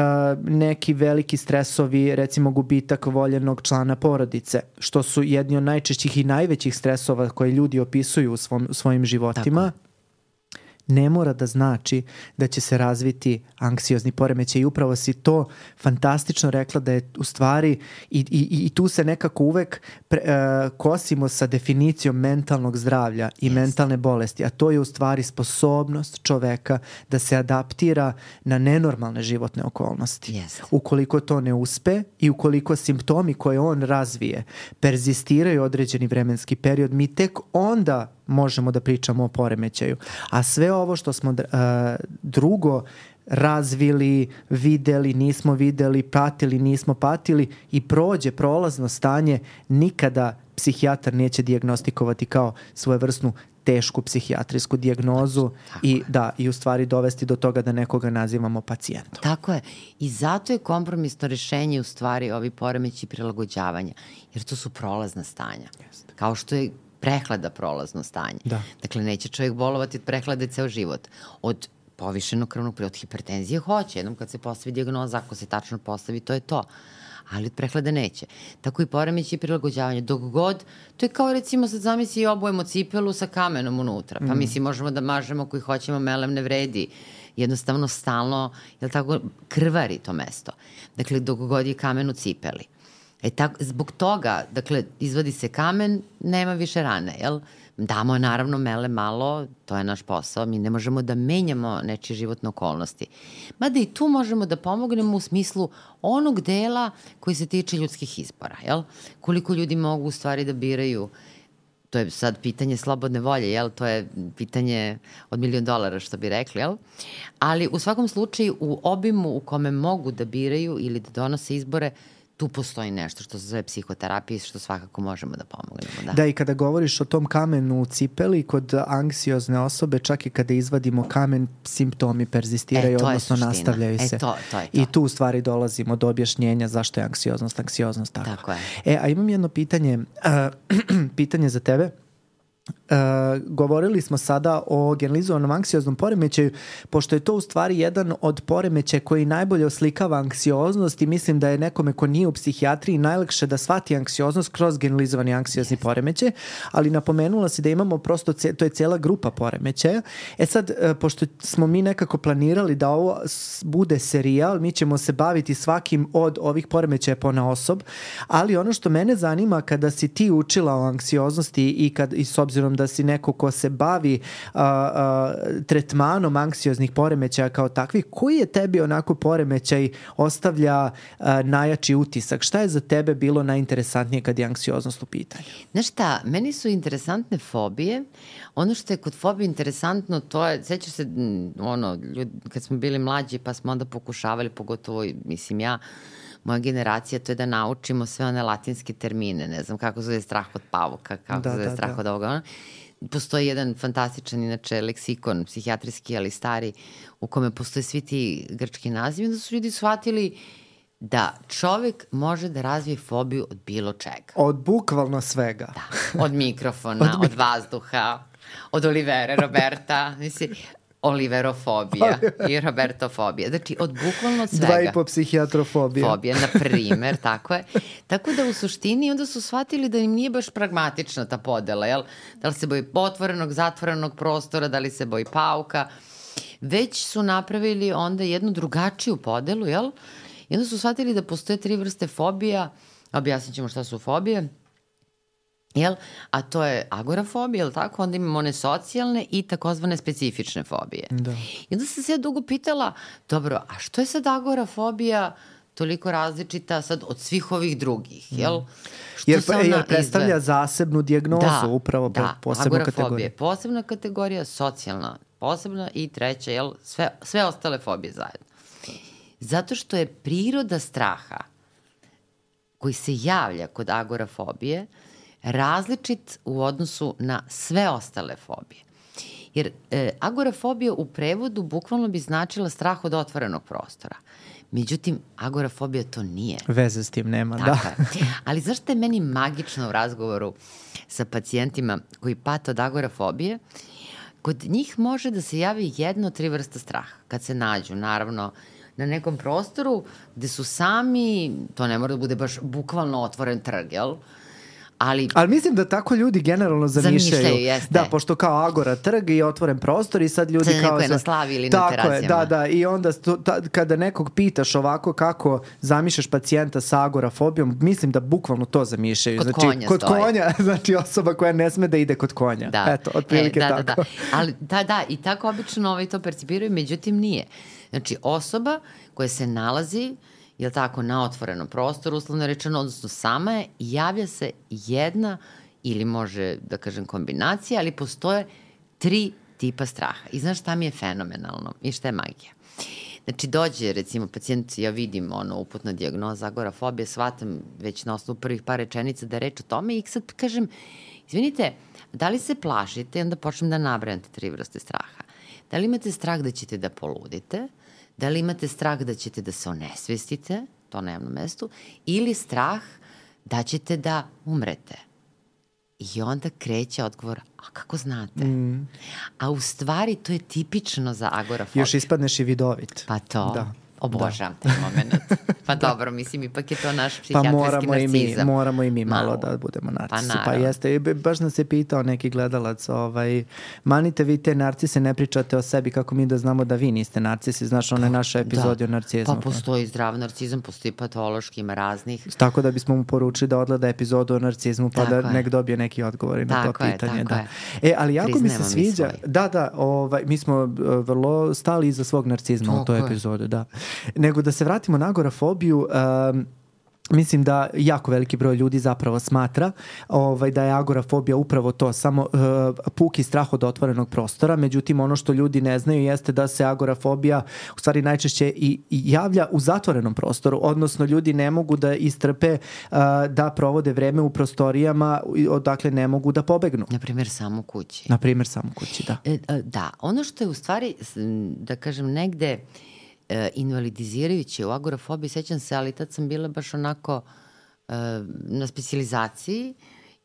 Speaker 1: neki veliki stresovi, recimo gubitak voljenog člana porodice, što su jedni od najčešćih i najvećih stresova koje ljudi opisuju u, svom, svojim životima. Tako ne mora da znači da će se razviti anksiozni poremećaj i upravo si to fantastično rekla da je u stvari i, i, i tu se nekako uvek pre, uh, kosimo sa definicijom mentalnog zdravlja i yes. mentalne bolesti, a to je u stvari sposobnost čoveka da se adaptira na nenormalne životne okolnosti.
Speaker 2: Yes.
Speaker 1: Ukoliko to ne uspe i ukoliko simptomi koje on razvije perzistiraju određeni vremenski period, mi tek onda možemo da pričamo o poremećaju. A sve ovo što smo uh, drugo razvili, videli, nismo videli, pratili, nismo patili i prođe prolazno stanje, nikada psihijatar neće diagnostikovati kao svojevrsnu tešku psihijatrijsku dijagnozu Tako i je. da i u stvari dovesti do toga da nekoga nazivamo pacijentom.
Speaker 2: Tako je. I zato je kompromisno rešenje u stvari ovi poremeći prilagođavanja, jer to su prolazna stanja. Jeste. Kao što je prehlada prolazno stanje.
Speaker 1: Da.
Speaker 2: Dakle, neće čovjek bolovati od prehlade ceo život. Od povišenog krvnog prije, od hipertenzije hoće. Jednom kad se postavi diagnoza, ako se tačno postavi, to je to ali od prehlade neće. Tako i poremeći i prilagođavanje. Dok god, to je kao recimo sad zamisli i obujemo cipelu sa kamenom unutra. Pa mm. mislim možemo da mažemo koji hoćemo, melem ne vredi. Jednostavno stalno, jel tako, krvari to mesto. Dakle, dok god je kamen u cipeli. E tako, zbog toga, dakle, izvadi se kamen, nema više rane, jel? Damo naravno mele malo, to je naš posao, mi ne možemo da menjamo nečije životne okolnosti. Mada i tu možemo da pomognemo u smislu onog dela koji se tiče ljudskih izbora, jel? Koliko ljudi mogu u stvari da biraju to je sad pitanje slobodne volje, jel? To je pitanje od milion dolara, što bi rekli, jel? Ali u svakom slučaju, u obimu u kome mogu da biraju ili da donose izbore, tu postoji nešto što se zove psihoterapija i što svakako možemo da pomognemo. Da.
Speaker 1: da, i kada govoriš o tom kamenu u cipeli, kod anksiozne osobe, čak i kada izvadimo kamen, simptomi perzistiraju, e, odnosno nastavljaju se.
Speaker 2: E, to, to je to.
Speaker 1: I tu u stvari dolazimo do objašnjenja zašto je anksioznost, anksioznost tako.
Speaker 2: Tako je.
Speaker 1: E, a imam jedno pitanje, uh, [CLEARS THROAT] pitanje za tebe. Uh, govorili smo sada o generalizovanom anksioznom poremećaju, pošto je to u stvari jedan od poremećaja koji najbolje oslikava anksioznost i mislim da je nekome ko nije u psihijatriji najlakše da shvati anksioznost kroz generalizovani anksiozni yes. poremećaj, ali napomenula si da imamo prosto, to je cijela grupa poremećaja. E sad, uh, pošto smo mi nekako planirali da ovo bude serijal, mi ćemo se baviti svakim od ovih poremećaja po na osob, ali ono što mene zanima kada si ti učila o anksioznosti i, kad, i s obzirom da si neko ko se bavi a, a, tretmanom anksioznih poremećaja kao takvih, koji je tebi onako poremećaj ostavlja a, najjači utisak? Šta je za tebe bilo najinteresantnije kad je anksioznost u pitanju?
Speaker 2: Znaš šta, meni su interesantne fobije. Ono što je kod fobije interesantno, to je, sećaš se, ono, ljudi, kad smo bili mlađi pa smo onda pokušavali, pogotovo, mislim ja, moja generacija, to je da naučimo sve one latinske termine, ne znam kako zove strah od pavuka, kako da, zove da, strah da. od ovoga. Postoji jedan fantastičan, inače, leksikon, psihijatrijski, ali stari, u kome postoje svi ti grčki nazivi, onda su ljudi shvatili da čovek može da razvije fobiju od bilo čega.
Speaker 1: Od bukvalno svega.
Speaker 2: Da, od mikrofona, [LAUGHS] od, mi... od vazduha, od Olivere, Roberta, mislim, Oliverofobija i Robertofobija. Znači, od bukvalno svega.
Speaker 1: Dva i po psihijatrofobija.
Speaker 2: Fobija, na primer, [LAUGHS] tako je. Tako da u suštini onda su shvatili da im nije baš pragmatična ta podela, jel? Da li se boji otvorenog, zatvorenog prostora, da li se boji pauka. Već su napravili onda jednu drugačiju podelu, jel? I onda su shvatili da postoje tri vrste fobija, objasnit ćemo šta su fobije, Jel? A to je agorafobija, jel tako? Onda imamo one socijalne i takozvane specifične fobije.
Speaker 1: Da.
Speaker 2: I onda sam se ja dugo pitala, dobro, a što je sad agorafobija toliko različita sad od svih ovih drugih, mm. jel?
Speaker 1: Što jer, jer predstavlja izve... zasebnu dijagnozu, da, upravo da, posebnu kategoriju.
Speaker 2: posebna kategorija, socijalna posebna i treća, jel? Sve, sve ostale fobije zajedno. Zato što je priroda straha koji se javlja kod agorafobije, različit u odnosu na sve ostale fobije. Jer e, agorafobija u prevodu bukvalno bi značila strah od otvorenog prostora. Međutim, agorafobija to nije.
Speaker 1: Veze s tim nema,
Speaker 2: Tako
Speaker 1: da.
Speaker 2: je. Ali zašto je meni magično u razgovoru sa pacijentima koji pate od agorafobije? Kod njih može da se javi jedno od tri vrsta straha. Kad se nađu, naravno, na nekom prostoru gde su sami, to ne mora da bude baš bukvalno otvoren trg, jel? Ali,
Speaker 1: Ali mislim da tako ljudi generalno zamišljaju.
Speaker 2: Zamišljaju, jeste.
Speaker 1: Da, pošto kao Agora trg i otvoren prostor i sad ljudi
Speaker 2: Sad neko
Speaker 1: kao...
Speaker 2: je
Speaker 1: za-
Speaker 2: na slavi ili na
Speaker 1: Tako je,
Speaker 2: terasijama.
Speaker 1: da, da. I onda sto, ta, kada nekog pitaš ovako kako zamišljaš pacijenta sa agorafobijom, mislim da bukvalno to zamišljaju.
Speaker 2: Kod
Speaker 1: znači,
Speaker 2: konja
Speaker 1: kod
Speaker 2: stoji.
Speaker 1: konja, [LAUGHS] znači osoba koja ne sme da ide kod konja.
Speaker 2: Da.
Speaker 1: Eto, otprilike
Speaker 2: e, da,
Speaker 1: tako.
Speaker 2: Da, da. Ali, da, da, i tako obično ovaj to percipiraju, međutim nije. Znači, osoba koja se nalazi, jel tako, na otvorenom prostoru, uslovno rečeno, odnosno sama je, javlja se jedna ili može, da kažem, kombinacija, ali postoje tri tipa straha. I znaš šta mi je fenomenalno i šta je magija? Znači, dođe, recimo, pacijent, ja vidim ono, uputna dijagnoza agorafobije, shvatam već na osnovu prvih par rečenica da reč o tome i sad kažem, izvinite, da li se plašite i onda počnem da nabrajam te tri vrste straha. Da li imate strah da ćete da poludite, da li imate strah da ćete da se onesvestite, to na jednom mestu, ili strah da ćete da umrete. I onda kreće odgovor, a kako znate? Mm. A u stvari to je tipično za agorafobiju.
Speaker 1: Još ispadneš i vidovit.
Speaker 2: Pa to,
Speaker 1: Da.
Speaker 2: Da. obožavam da. taj moment. Pa da. dobro, mislim, ipak je to naš
Speaker 1: Pa
Speaker 2: psihijatrijski
Speaker 1: moramo i mi,
Speaker 2: narcizam.
Speaker 1: moramo i mi malo,
Speaker 2: Malo.
Speaker 1: da budemo narcisi. Pa,
Speaker 2: naravno.
Speaker 1: jeste, baš nas je pitao neki gledalac, ovaj, manite vi te narcise, ne pričate o sebi kako mi da znamo da vi niste narcisi. Znaš, one naše epizode o narcizmu.
Speaker 2: Pa postoji zdrav narcizam, postoji patološki, ima raznih.
Speaker 1: Tako da bismo mu poručili da odgleda epizodu o narcizmu pa
Speaker 2: Tako
Speaker 1: da
Speaker 2: je.
Speaker 1: nek dobije neki odgovor na
Speaker 2: Tako
Speaker 1: to
Speaker 2: je,
Speaker 1: pitanje.
Speaker 2: tako
Speaker 1: da.
Speaker 2: je.
Speaker 1: E, ali jako mi se
Speaker 2: mi
Speaker 1: sviđa,
Speaker 2: svoj.
Speaker 1: da, da, ovaj, mi smo uh, vrlo stali iza svog narcizma u
Speaker 2: Tako
Speaker 1: toj
Speaker 2: je.
Speaker 1: epizodi, da. Nego da se vratimo na agorafobiju, um, Mislim da jako veliki broj ljudi zapravo smatra ovaj, da je agorafobija upravo to, samo uh, puki strah od otvorenog prostora. Međutim, ono što ljudi ne znaju jeste da se agorafobija u stvari najčešće i, i javlja u zatvorenom prostoru, odnosno ljudi ne mogu da istrpe uh, da provode vreme u prostorijama i odakle ne mogu da pobegnu.
Speaker 2: Na primjer, samo kući.
Speaker 1: Na primjer, samo kući, da.
Speaker 2: E, da, ono što je u stvari, da kažem, negde e, invalidizirajuće u agorafobiji, sećam se, ali tad sam bila baš onako e, na specializaciji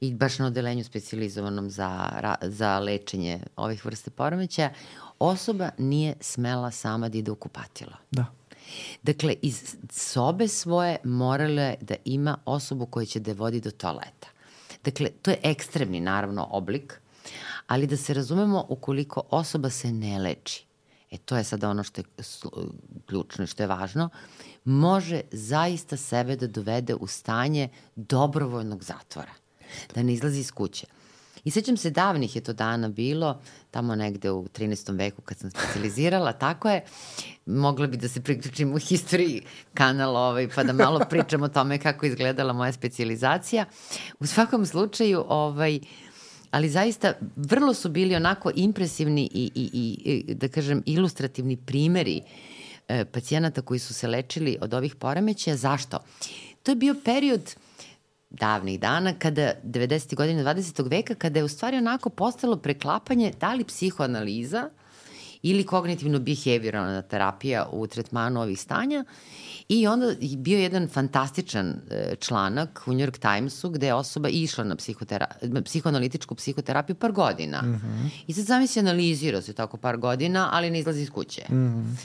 Speaker 2: i baš na odelenju specializovanom za, ra- za lečenje ovih vrste poremećaja, osoba nije smela sama da ide u kupatilo.
Speaker 1: Da.
Speaker 2: Dakle, iz sobe svoje morala je da ima osobu koja će da je vodi do toaleta. Dakle, to je ekstremni, naravno, oblik, ali da se razumemo ukoliko osoba se ne leči, e to je sada ono što je ključno i što je važno, može zaista sebe da dovede u stanje dobrovoljnog zatvora, da ne izlazi iz kuće. I sećam se davnih je to dana bilo, tamo negde u 13. veku kad sam specializirala, [LAUGHS] tako je, mogla bi da se priključim u historiji kanala ovaj, pa da malo pričam o tome kako izgledala moja specializacija. U svakom slučaju, ovaj, ali zaista vrlo su bili onako impresivni i, i, i, da kažem ilustrativni primeri e, pacijenata koji su se lečili od ovih poremećaja. Zašto? To je bio period davnih dana, kada 90. godine 20. veka, kada je u stvari onako postalo preklapanje da li psihoanaliza ili kognitivno-behavioralna terapija u tretmanu ovih stanja i onda je bio jedan fantastičan e, članak u New York Timesu gde je osoba išla na psihotera psihoanalitičku psihoterapiju par godina. Mm -hmm. I sad sami se analizirao se tako par godina, ali ne izlazi iz kuće. Mm -hmm.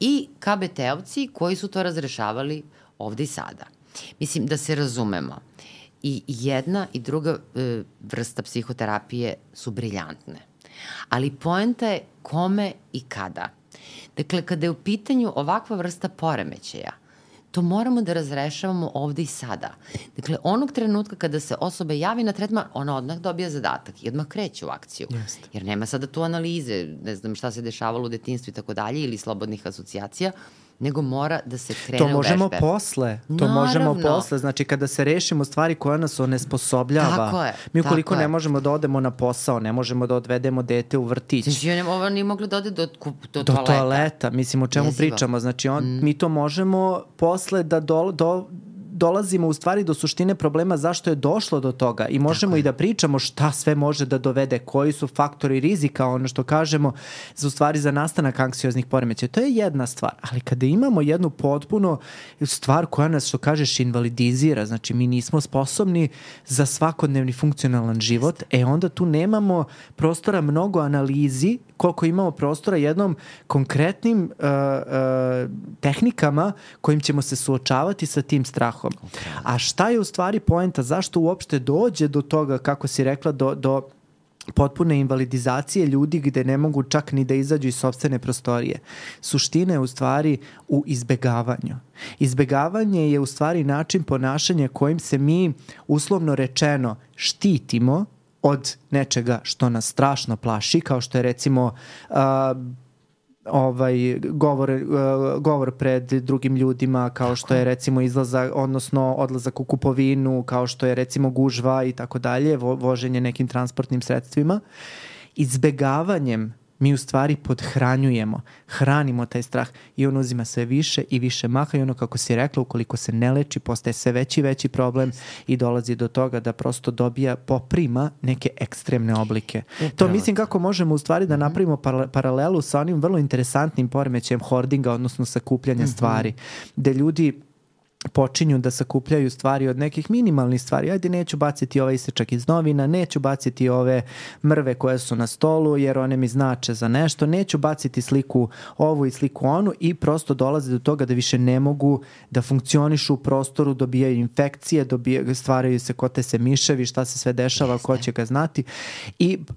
Speaker 2: I KBT-ovci koji su to razrešavali ovde i sada. Mislim, da se razumemo. I jedna i druga e, vrsta psihoterapije su briljantne. Ali poenta je kome i kada. Dakle, kada je u pitanju ovakva vrsta poremećaja, to moramo da razrešavamo ovde i sada. Dakle, onog trenutka kada se osoba javi na tretman, ona odmah dobija zadatak i odmah kreće u akciju.
Speaker 1: Jeste.
Speaker 2: Jer nema sada tu analize, ne znam šta se dešavalo u detinstvu i tako dalje, ili slobodnih asocijacija, nego mora da se krene
Speaker 1: To
Speaker 2: u
Speaker 1: možemo
Speaker 2: vežbe.
Speaker 1: posle. To možemo
Speaker 2: Naravno.
Speaker 1: posle. Znači, kada se rešimo stvari koje nas onesposobljava.
Speaker 2: Tako je,
Speaker 1: Mi ukoliko ne
Speaker 2: je.
Speaker 1: možemo da odemo na posao, ne možemo da odvedemo dete u vrtić.
Speaker 2: Znači, ja ne, ovo nije mogla da ode do, do,
Speaker 1: do
Speaker 2: toaleta.
Speaker 1: toaleta. Mislim, o čemu
Speaker 2: Jezivo.
Speaker 1: pričamo? Znači, on, mm. mi to možemo posle da do, do, dolazimo u stvari do suštine problema zašto je došlo do toga i možemo i da pričamo šta sve može da dovede, koji su faktori rizika, ono što kažemo, za u stvari za nastanak anksioznih poremećaja. To je jedna stvar, ali kada imamo jednu potpuno stvar koja nas, što kažeš, invalidizira, znači mi nismo sposobni za svakodnevni funkcionalan život, e onda tu nemamo prostora mnogo analizi koliko imamo prostora jednom konkretnim uh, uh, tehnikama kojim ćemo se suočavati sa tim strahom. A šta je u stvari poenta? Zašto uopšte dođe do toga, kako si rekla, do, do potpune invalidizacije ljudi gde ne mogu čak ni da izađu iz sobstvene prostorije. Suština je u stvari u izbegavanju. Izbegavanje je u stvari način ponašanja kojim se mi uslovno rečeno štitimo od nečega što nas strašno plaši, kao što je recimo uh, ovaj govor uh, govor pred drugim ljudima kao što je. recimo izlazak odnosno odlazak u kupovinu kao što je recimo gužva i tako dalje vo, voženje nekim transportnim sredstvima. Izbegavanjem mi u stvari podhranjujemo, hranimo taj strah i on uzima sve više i više maha i ono kako si rekla, ukoliko se ne leči, postaje sve veći i veći problem i dolazi do toga da prosto dobija, poprima neke ekstremne oblike. Upravo. To mislim kako možemo u stvari da mhm. napravimo paralelu sa onim vrlo interesantnim poremećajem hoardinga, odnosno sakupljanja mm -hmm. stvari, gde ljudi počinju da sakupljaju stvari od nekih minimalnih stvari. Ajde, neću baciti ovaj isečak iz novina, neću baciti ove mrve koje su na stolu jer one mi znače za nešto, neću baciti sliku ovu i sliku onu i prosto dolaze do toga da više ne mogu da funkcionišu u prostoru, dobijaju infekcije, dobijaju, stvaraju se kote se miševi, šta se sve dešava, Jeste. ko će ga znati. I uh,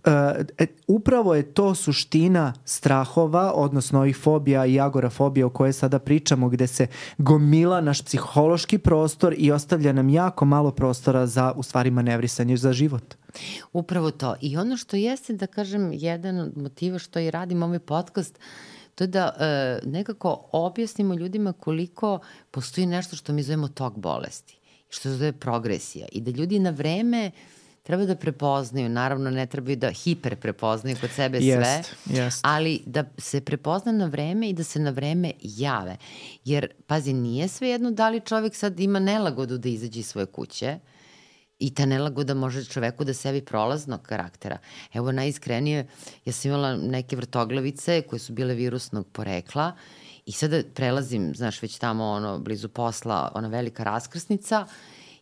Speaker 1: upravo je to suština strahova, odnosno ovih fobija i agorafobija o kojoj sada pričamo, gde se gomila naš psiho psihološki prostor i ostavlja nam jako malo prostora za u stvari manevrisanje za život.
Speaker 2: Upravo to. I ono što jeste, da kažem, jedan od motiva što i radim ovaj podcast, to je da e, nekako objasnimo ljudima koliko postoji nešto što mi zovemo tok bolesti, što se zove progresija i da ljudi na vreme uh, treba da prepoznaju, naravno ne trebaju da hiper prepoznaju kod sebe
Speaker 1: jest,
Speaker 2: sve,
Speaker 1: jest.
Speaker 2: ali da se prepozna na vreme i da se na vreme jave. Jer, pazi, nije sve jedno da li čovek sad ima nelagodu da izađe iz svoje kuće, I ta nelagoda može čoveku da sebi prolaznog karaktera. Evo, najiskrenije, ja sam imala neke vrtoglavice koje su bile virusnog porekla i sada prelazim, znaš, već tamo ono, blizu posla, ona velika raskrsnica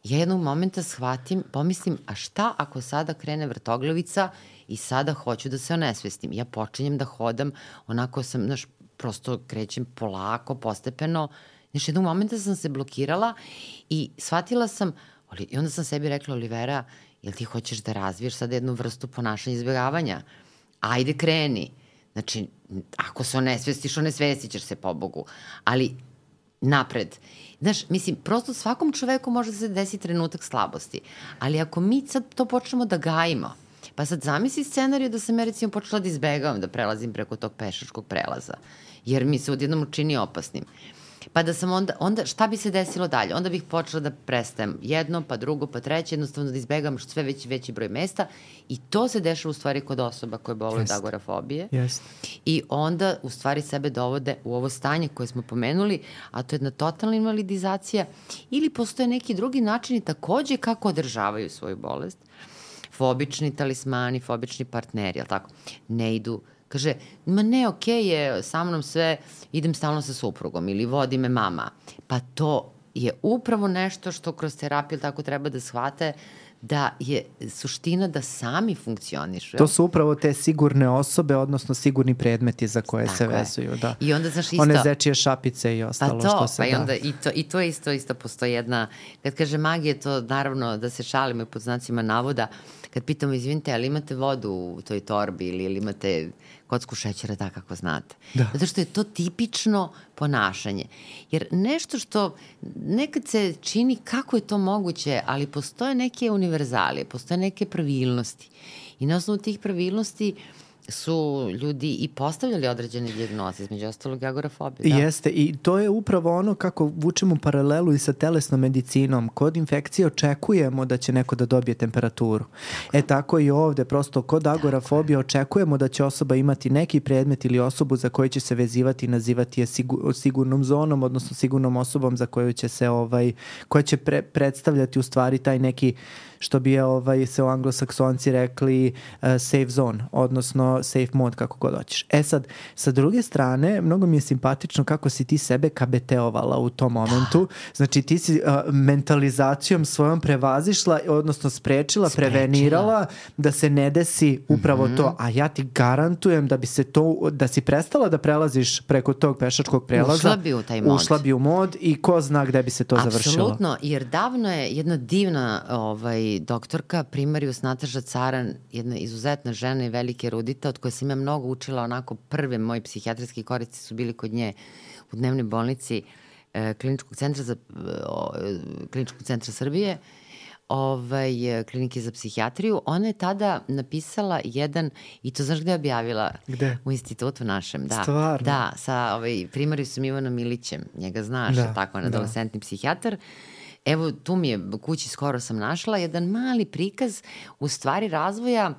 Speaker 2: ja jednog momenta shvatim, pomislim, a šta ako sada krene vrtoglavica i sada hoću da se onesvestim? Ja počinjem da hodam, onako sam, znaš, prosto krećem polako, postepeno. Znaš, jednog momenta sam se blokirala i shvatila sam, i onda sam sebi rekla, Olivera, jel ti hoćeš da razviješ sada jednu vrstu ponašanja izbjegavanja? Ajde, kreni. Znači, ako se onesvestiš, onesvestit ćeš se po Bogu. Ali napred. Znaš, mislim, prosto svakom čoveku može da se desi trenutak slabosti, ali ako mi sad to počnemo da gajimo, pa sad zamisli scenariju da sam ja recimo počela da izbegavam da prelazim preko tog pešačkog prelaza, jer mi se odjednom učini opasnim. Pa da sam onda, onda šta bi se desilo dalje? Onda bih počela da prestajem jedno, pa drugo, pa treće, jednostavno da izbegam sve veći, veći broj mesta i to se dešava u stvari kod osoba koje boluju od agorafobije.
Speaker 1: Jest.
Speaker 2: I onda u stvari sebe dovode u ovo stanje koje smo pomenuli, a to je jedna totalna invalidizacija ili postoje neki drugi načini takođe kako održavaju svoju bolest. Fobični talismani, fobični partneri, ali tako, ne idu Kaže, ma ne, okej okay je, sa mnom sve, idem stalno sa suprugom ili vodi me mama. Pa to je upravo nešto što kroz terapiju tako treba da shvate da je suština da sami funkcionišu.
Speaker 1: To su upravo te sigurne osobe, odnosno sigurni predmeti za koje Tako se vezuju. Da.
Speaker 2: I onda, znaš, isto...
Speaker 1: One zečije šapice i ostalo
Speaker 2: pa to,
Speaker 1: što se
Speaker 2: pa da. i onda i to, i to isto, isto postoji jedna, kad kaže magija, to naravno da se šalimo pod znacima navoda, kad pitamo, izvinite, ali imate vodu u toj torbi ili, ili imate kocku šećera, da kako znate. Da. Zato što je to tipično ponašanje. Jer nešto što nekad se čini kako je to moguće, ali postoje neke univerzalije, postoje neke pravilnosti. I na osnovu tih pravilnosti su ljudi i postavljali određene diagnoze, između ostalog agorafobije. Da.
Speaker 1: Jeste i to je upravo ono kako vučemo paralelu i sa telesnom medicinom. Kod infekcije očekujemo da će neko da dobije temperaturu. Tako. E tako i ovde, prosto kod agorafobije očekujemo da će osoba imati neki predmet ili osobu za koju će se vezivati i nazivati je sigur, sigurnom zonom, odnosno sigurnom osobom za koju će se ovaj, koja će pre, predstavljati u stvari taj neki što bi ovaj, se u anglosaksonci rekli uh, safe zone, odnosno safe mode, kako god hoćeš. E sad, sa druge strane, mnogo mi je simpatično kako si ti sebe kabeteovala u tom momentu. Znači, ti si uh, mentalizacijom svojom prevazišla, odnosno sprečila, sprečila, prevenirala da se ne desi upravo mm -hmm. to. A ja ti garantujem da bi se to, da si prestala da prelaziš preko tog pešačkog prelaza.
Speaker 2: Ušla bi u taj mod.
Speaker 1: Ušla bi u mod i ko zna gde bi se to Absolutno, završilo.
Speaker 2: Apsolutno, jer davno je jedna divna ovaj, doktorka Primarius Nataža Caran, jedna izuzetna žena i velike erudita, od koje sam ja mnogo učila, onako prve moji psihijatrijski korici su bili kod nje u dnevnoj bolnici e, kliničkog centra za e, kliničkog centra Srbije ovaj, klinike za psihijatriju, ona je tada napisala jedan, i to znaš gde je objavila?
Speaker 1: Gde?
Speaker 2: U institutu našem, da.
Speaker 1: Stvarno?
Speaker 2: Da, sa ovaj, primariusom Ivanom Milićem, njega znaš, da, tako, na adolescentni da. psihijatar, evo tu mi je, kući skoro sam našla, jedan mali prikaz u stvari razvoja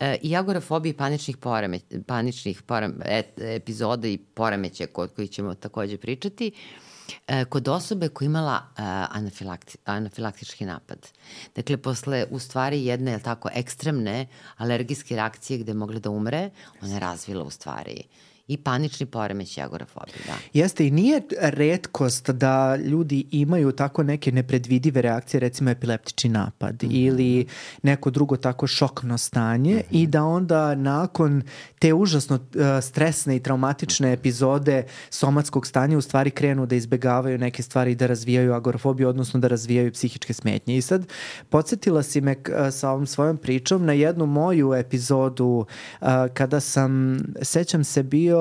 Speaker 2: e, i agorafobije paničnih, poreme, paničnih porem, et, epizoda i poremeća kod koji ćemo takođe pričati e, kod osobe koja imala e, anafilakti, anafilaktički napad. Dakle, posle u stvari jedne, je tako, ekstremne alergijske reakcije gde je mogla da umre, ona je razvila u stvari i panični poremeć agorafobije, da.
Speaker 1: Jeste i nije redkost da ljudi imaju tako neke nepredvidive reakcije, recimo epileptični napad mm -hmm. ili neko drugo tako šokno stanje mm -hmm. i da onda nakon te užasno uh, stresne i traumatične epizode somatskog stanja u stvari krenu da izbegavaju neke stvari i da razvijaju agorafobiju, odnosno da razvijaju psihičke smetnje. I sad podsjetila si me uh, sa ovom svojom pričom na jednu moju epizodu uh, kada sam, sećam se, bio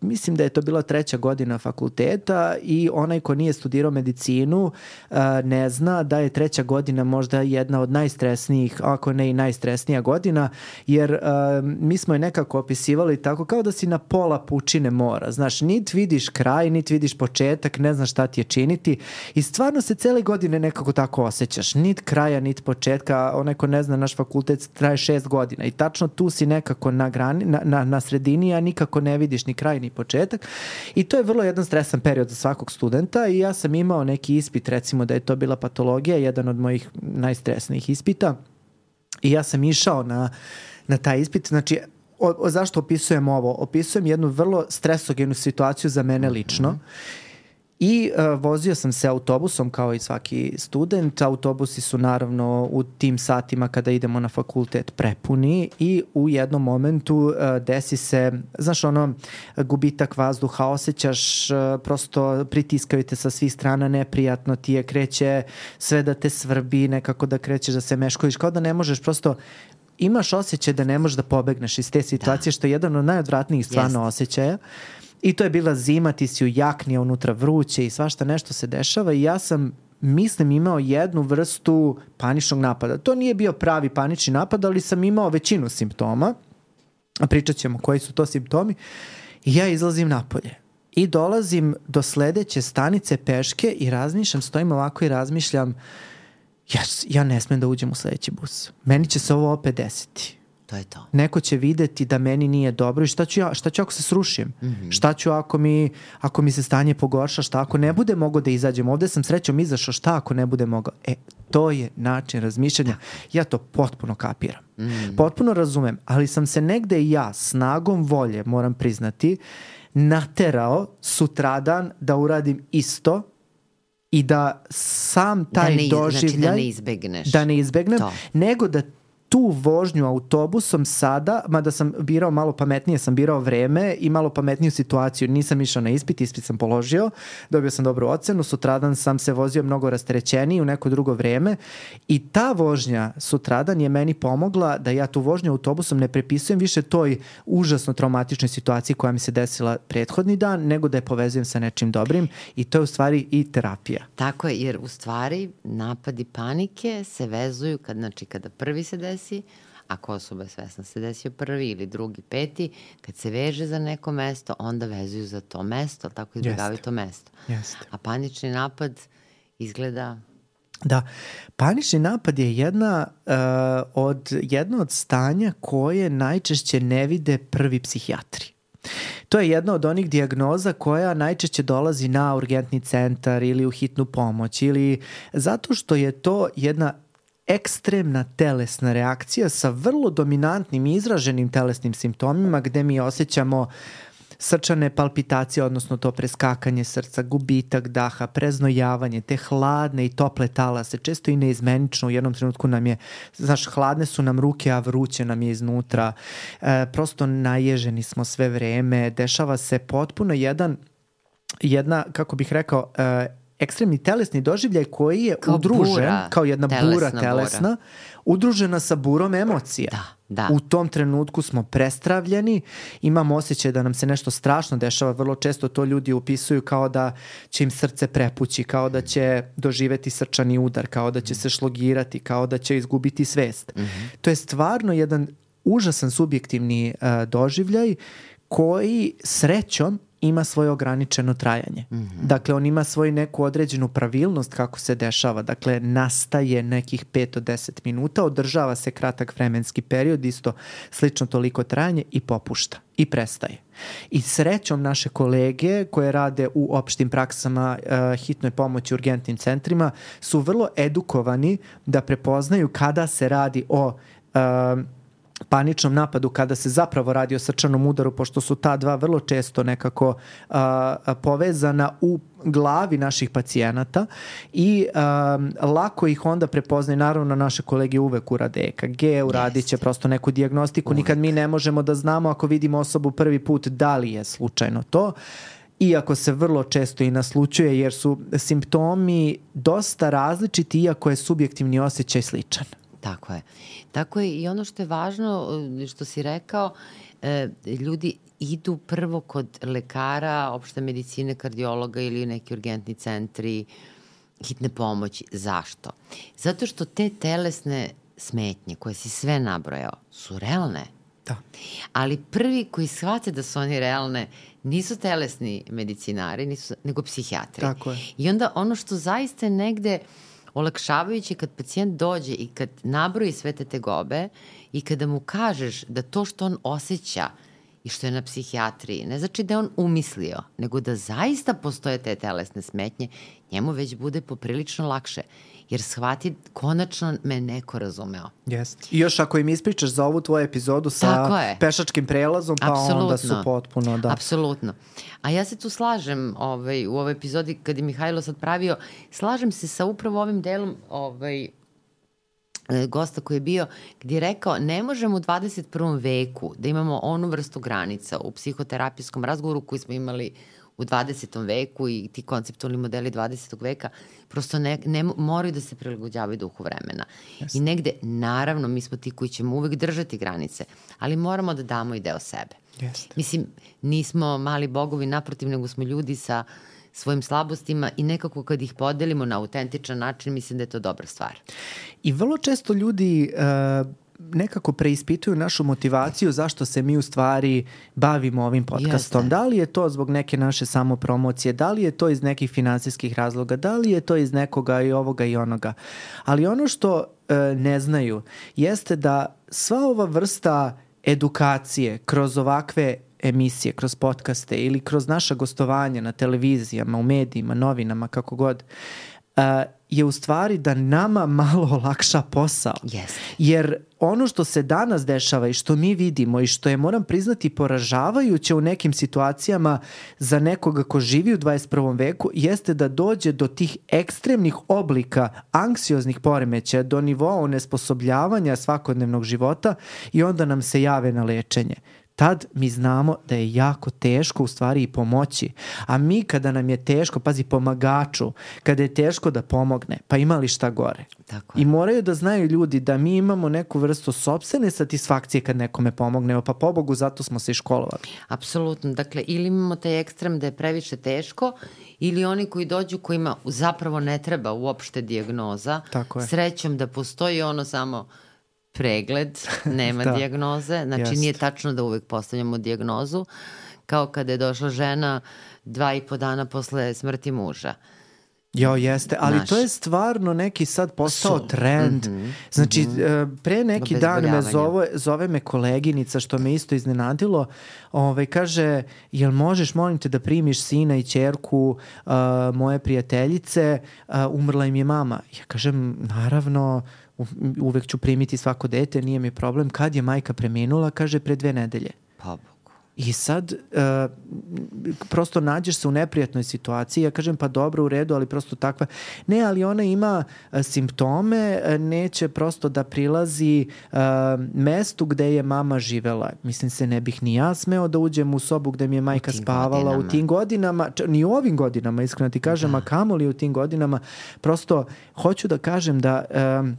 Speaker 1: mislim da je to bila treća godina fakulteta i onaj ko nije studirao medicinu uh, ne zna da je treća godina možda jedna od najstresnijih, ako ne i najstresnija godina, jer uh, mi smo je nekako opisivali tako kao da si na pola pučine mora. Znaš, nit vidiš kraj, nit vidiš početak, ne znaš šta ti je činiti i stvarno se cele godine nekako tako osjećaš. Nit kraja, nit početka, onaj ko ne zna, naš fakultet traje šest godina i tačno tu si nekako na, grani, na, na, na sredini, a nikako ne vidiš ni kraj ni početak i to je vrlo jedan stresan period za svakog studenta i ja sam imao neki ispit recimo da je to bila patologija, jedan od mojih najstresnijih ispita i ja sam išao na, na taj ispit, znači o, o, zašto opisujem ovo? Opisujem jednu vrlo stresogenu situaciju za mene lično. Mm -hmm I uh, vozio sam se autobusom kao i svaki student. Autobusi su naravno u tim satima kada idemo na fakultet prepuni i u jednom momentu uh, desi se, znaš ono, gubitak vazduha, osjećaš uh, prosto pritiskaju te sa svih strana, neprijatno ti je, kreće sve da te svrbi, nekako da krećeš da se meškoviš, kao da ne možeš prosto imaš osjećaj da ne možeš da pobegneš iz te situacije, da. što je jedan od najodvratnijih stvarno Jest. osjećaja. I to je bila zima, ti si u jakni, unutra vruće i svašta nešto se dešava i ja sam mislim imao jednu vrstu paničnog napada. To nije bio pravi panični napad, ali sam imao većinu simptoma. Pričat ćemo koji su to simptomi. I ja izlazim napolje. I dolazim do sledeće stanice peške i razmišljam, stojim ovako i razmišljam ja, ja ne smem da uđem u sledeći bus. Meni će se ovo opet desiti
Speaker 2: To je to.
Speaker 1: Neko će videti da meni nije dobro i šta ću ja, šta ću ako se srušim? Mm -hmm. Šta ću ako mi, ako mi se stanje pogorša? Šta ako ne bude mogo da izađem? Ovde sam srećom izašao, šta ako ne bude mogao? E, to je način razmišljanja. Ja to potpuno kapiram. Mm -hmm. Potpuno razumem, ali sam se negde ja snagom volje, moram priznati, naterao sutradan da uradim isto i da sam taj da ne, doživljaj... Znači
Speaker 2: da ne izbegneš.
Speaker 1: Da ne izbegnem, to. nego da tu vožnju autobusom sada, mada sam birao malo pametnije, sam birao vreme i malo pametniju situaciju. Nisam išao na ispit, ispit sam položio, dobio sam dobru ocenu, sutradan sam se vozio mnogo rasterećeniji u neko drugo vreme i ta vožnja sutradan je meni pomogla da ja tu vožnju autobusom ne prepisujem više toj užasno traumatičnoj situaciji koja mi se desila prethodni dan, nego da je povezujem sa nečim dobrim i to je u stvari i terapija.
Speaker 2: Tako je, jer u stvari napadi panike se vezuju kad, znači, kada prvi se desi desi, ako osoba je svesna se desio prvi ili drugi, peti, kad se veže za neko mesto, onda vezuju za to mesto, tako izbjegavaju to mesto.
Speaker 1: Jeste.
Speaker 2: A panični napad izgleda
Speaker 1: Da, panični napad je jedna uh, od jedno od stanja koje najčešće ne vide prvi psihijatri. To je jedna od onih dijagnoza koja najčešće dolazi na urgentni centar ili u hitnu pomoć ili zato što je to jedna ekstremna telesna reakcija sa vrlo dominantnim izraženim telesnim simptomima gde mi osjećamo srčane palpitacije, odnosno to preskakanje srca, gubitak daha, preznojavanje, te hladne i tople talase, često i neizmenično, u jednom trenutku nam je, znaš, hladne su nam ruke, a vruće nam je iznutra, e, prosto naježeni smo sve vreme, dešava se potpuno jedan jedna, kako bih rekao, e, ekstremni telesni doživljaj koji je
Speaker 2: Kao
Speaker 1: udružen
Speaker 2: bura,
Speaker 1: kao jedna
Speaker 2: telesna
Speaker 1: bura
Speaker 2: bura.
Speaker 1: telesna, udružena sa burom emocija.
Speaker 2: Da, da.
Speaker 1: U tom trenutku smo prestravljeni, imamo osjećaj da nam se nešto strašno dešava, vrlo često to ljudi upisuju kao da će im srce prepući, kao da će doživeti srčani udar, kao da će se šlogirati, kao da će izgubiti svest. To je stvarno jedan užasan subjektivni uh, doživljaj koji srećom ima svoje ograničeno trajanje. Dakle, on ima svoju neku određenu pravilnost kako se dešava. Dakle, nastaje nekih 5 do 10 minuta, održava se kratak vremenski period, isto slično toliko trajanje i popušta i prestaje. I srećom naše kolege koje rade u opštim praksama uh, hitnoj pomoći u urgentnim centrima su vrlo edukovani da prepoznaju kada se radi o uh, paničnom napadu kada se zapravo radi o srčanom udaru pošto su ta dva vrlo često nekako a, a, povezana u glavi naših pacijenata i a, lako ih onda prepoznaju. Naravno naše kolege uvek urade EKG, uradit će prosto neku diagnostiku nikad mi ne možemo da znamo ako vidimo osobu prvi put da li je slučajno to iako se vrlo često i naslučuje jer su simptomi dosta različiti iako je subjektivni osjećaj sličan.
Speaker 2: Tako je. Tako je i ono što je važno, e, što si rekao, e, ljudi idu prvo kod lekara, opšte medicine, kardiologa ili neki urgentni centri, hitne pomoći. Zašto? Zato što te telesne smetnje koje si sve nabrojao su realne.
Speaker 1: Da.
Speaker 2: Ali prvi koji shvate da su oni realne nisu telesni medicinari, nisu, nego psihijatri.
Speaker 1: Tako je.
Speaker 2: I onda ono što zaista negde olakšavajuće kad pacijent dođe i kad nabroji sve te tegobe i kada mu kažeš da to što on osjeća i što je na psihijatriji, ne znači da je on umislio, nego da zaista postoje te telesne smetnje, njemu već bude poprilično lakše jer shvati konačno me neko razumeo.
Speaker 1: Jest. I još ako im ispričaš za ovu tvoju epizodu sa pešačkim prelazom, pa onda su potpuno, da.
Speaker 2: Apsolutno. A ja se tu slažem ovaj, u ovoj epizodi kad je Mihajlo sad pravio, slažem se sa upravo ovim delom ovaj, e, gosta koji je bio, gdje je rekao ne možemo u 21. veku da imamo onu vrstu granica u psihoterapijskom razgovoru koji smo imali u 20. veku i ti konceptualni modeli 20. veka prosto ne, ne moraju da se prilagođavaju duhu vremena. I negde, naravno, mi smo ti koji ćemo uvek držati granice, ali moramo da damo i deo sebe.
Speaker 1: Jeste.
Speaker 2: Mislim, nismo mali bogovi, naprotiv, nego smo ljudi sa svojim slabostima i nekako kad ih podelimo na autentičan način, mislim da je to dobra stvar.
Speaker 1: I vrlo često ljudi uh, nekako preispituju našu motivaciju zašto se mi u stvari bavimo ovim podcastom.
Speaker 2: Jeste.
Speaker 1: Da li je to zbog neke naše samopromocije, da li je to iz nekih finansijskih razloga, da li je to iz nekoga i ovoga i onoga. Ali ono što uh, ne znaju jeste da sva ova vrsta edukacije kroz ovakve emisije, kroz podcaste ili kroz naša gostovanja na televizijama, u medijima, novinama, kako god, uh, je u stvari da nama malo olakša posao.
Speaker 2: Jeste.
Speaker 1: Jer ono što se danas dešava i što mi vidimo i što je, moram priznati, poražavajuće u nekim situacijama za nekoga ko živi u 21. veku, jeste da dođe do tih ekstremnih oblika anksioznih poremećaja, do nivoa onesposobljavanja svakodnevnog života i onda nam se jave na lečenje tad mi znamo da je jako teško u stvari i pomoći. A mi kada nam je teško, pazi pomagaču, kada je teško da pomogne, pa ima li šta gore?
Speaker 2: Tako je.
Speaker 1: I moraju da znaju ljudi da mi imamo neku vrstu sobstvene satisfakcije kad nekome pomognemo, pa pobogu zato smo se i školovali.
Speaker 2: Apsolutno. Dakle, ili imamo taj ekstrem da je previše teško, ili oni koji dođu kojima zapravo ne treba uopšte dijagnoza,
Speaker 1: Tako je.
Speaker 2: srećom da postoji ono samo pregled, nema [LAUGHS]
Speaker 1: Da.
Speaker 2: dijagnoze. Znači
Speaker 1: Jeste.
Speaker 2: nije tačno da uvek postavljamo dijagnozu. Kao kada je došla žena dva i po dana posle smrti muža.
Speaker 1: Jo, jeste, ali
Speaker 2: Znaš.
Speaker 1: to je stvarno neki sad postao
Speaker 2: Su.
Speaker 1: trend. Znači, e, pre neki dan me zove, zove me koleginica, što me isto iznenadilo, ovaj, kaže, jel možeš, molim te, da primiš sina i ćerku uh, moje prijateljice, uh, umrla im je mama. Ja kažem, naravno, u- uvek ću primiti svako dete, nije mi problem. Kad je majka preminula, kaže, pre dve nedelje.
Speaker 2: Pa Bogu.
Speaker 1: I sad uh, prosto nađeš se u neprijatnoj situaciji, ja kažem pa dobro u redu, ali prosto takva, ne, ali ona ima uh, simptome, uh, neće prosto da prilazi uh, mestu gde je mama živela. Mislim se ne bih ni ja smeo da uđem u sobu gde mi je majka
Speaker 2: tim
Speaker 1: spavala u
Speaker 2: godinama.
Speaker 1: tim godinama, č- ni u ovim godinama, iskreno ti kažem, a kamoli u tim godinama, prosto hoću da kažem da um,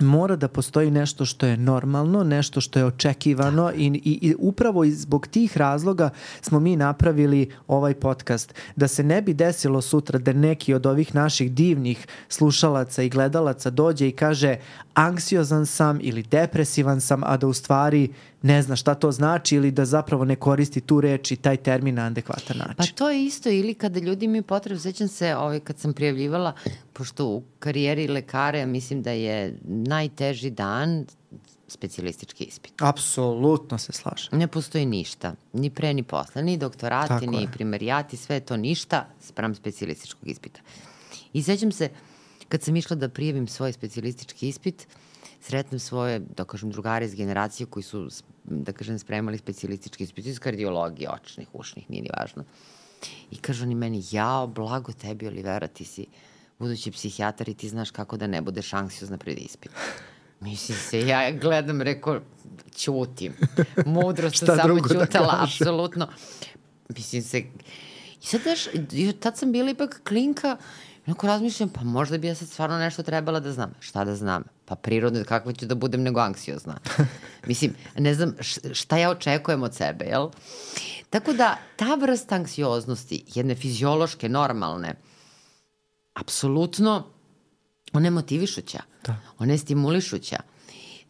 Speaker 1: mora da postoji nešto što je normalno, nešto što je očekivano i, i, i upravo zbog tih razloga smo mi napravili ovaj podcast. Da se ne bi desilo sutra da neki od ovih naših divnih slušalaca i gledalaca dođe i kaže anksiozan sam ili depresivan sam, a da u stvari ne zna šta to znači ili da zapravo ne koristi tu reč i taj termin na adekvatan način.
Speaker 2: Pa to je isto ili kada ljudi imaju potrebu, sećam se ovaj, kad sam prijavljivala, pošto u karijeri lekara mislim da je najteži dan specijalistički ispit.
Speaker 1: Apsolutno se slažem.
Speaker 2: Ne postoji ništa, ni pre ni posle, ni doktorati,
Speaker 1: Tako
Speaker 2: ni
Speaker 1: je.
Speaker 2: primarijati, sve je to ništa sprem specijalističkog ispita. I sećam se, kad sam išla da prijavim svoj specijalistički ispit, sretnem svoje, da kažem, drugare iz generacije koji su, da kažem, spremali specijalistički ispit iz kardiologije, očnih, ušnih, nije ni važno. I kažu oni meni, jao, blago tebi, Olivera, ti si budući psihijatar i ti znaš kako da ne budeš anksiozna pred ispit. Mislim se, ja gledam, rekao, ćutim. Mudro sam [LAUGHS] samo
Speaker 1: da
Speaker 2: ćutala,
Speaker 1: kaže?
Speaker 2: apsolutno. Mislim se, i sad daš, tad sam bila ipak klinka, onako razmišljam, pa možda bi ja sad stvarno nešto trebala da znam. Šta da znam? Pa prirodno, kakva ću da budem nego anksiozna. [LAUGHS] Mislim, ne znam šta ja očekujem od sebe, jel? Tako da, ta vrsta anksioznosti, jedne fiziološke, normalne, apsolutno, ona je motivišuća.
Speaker 1: Da.
Speaker 2: Ona je stimulišuća.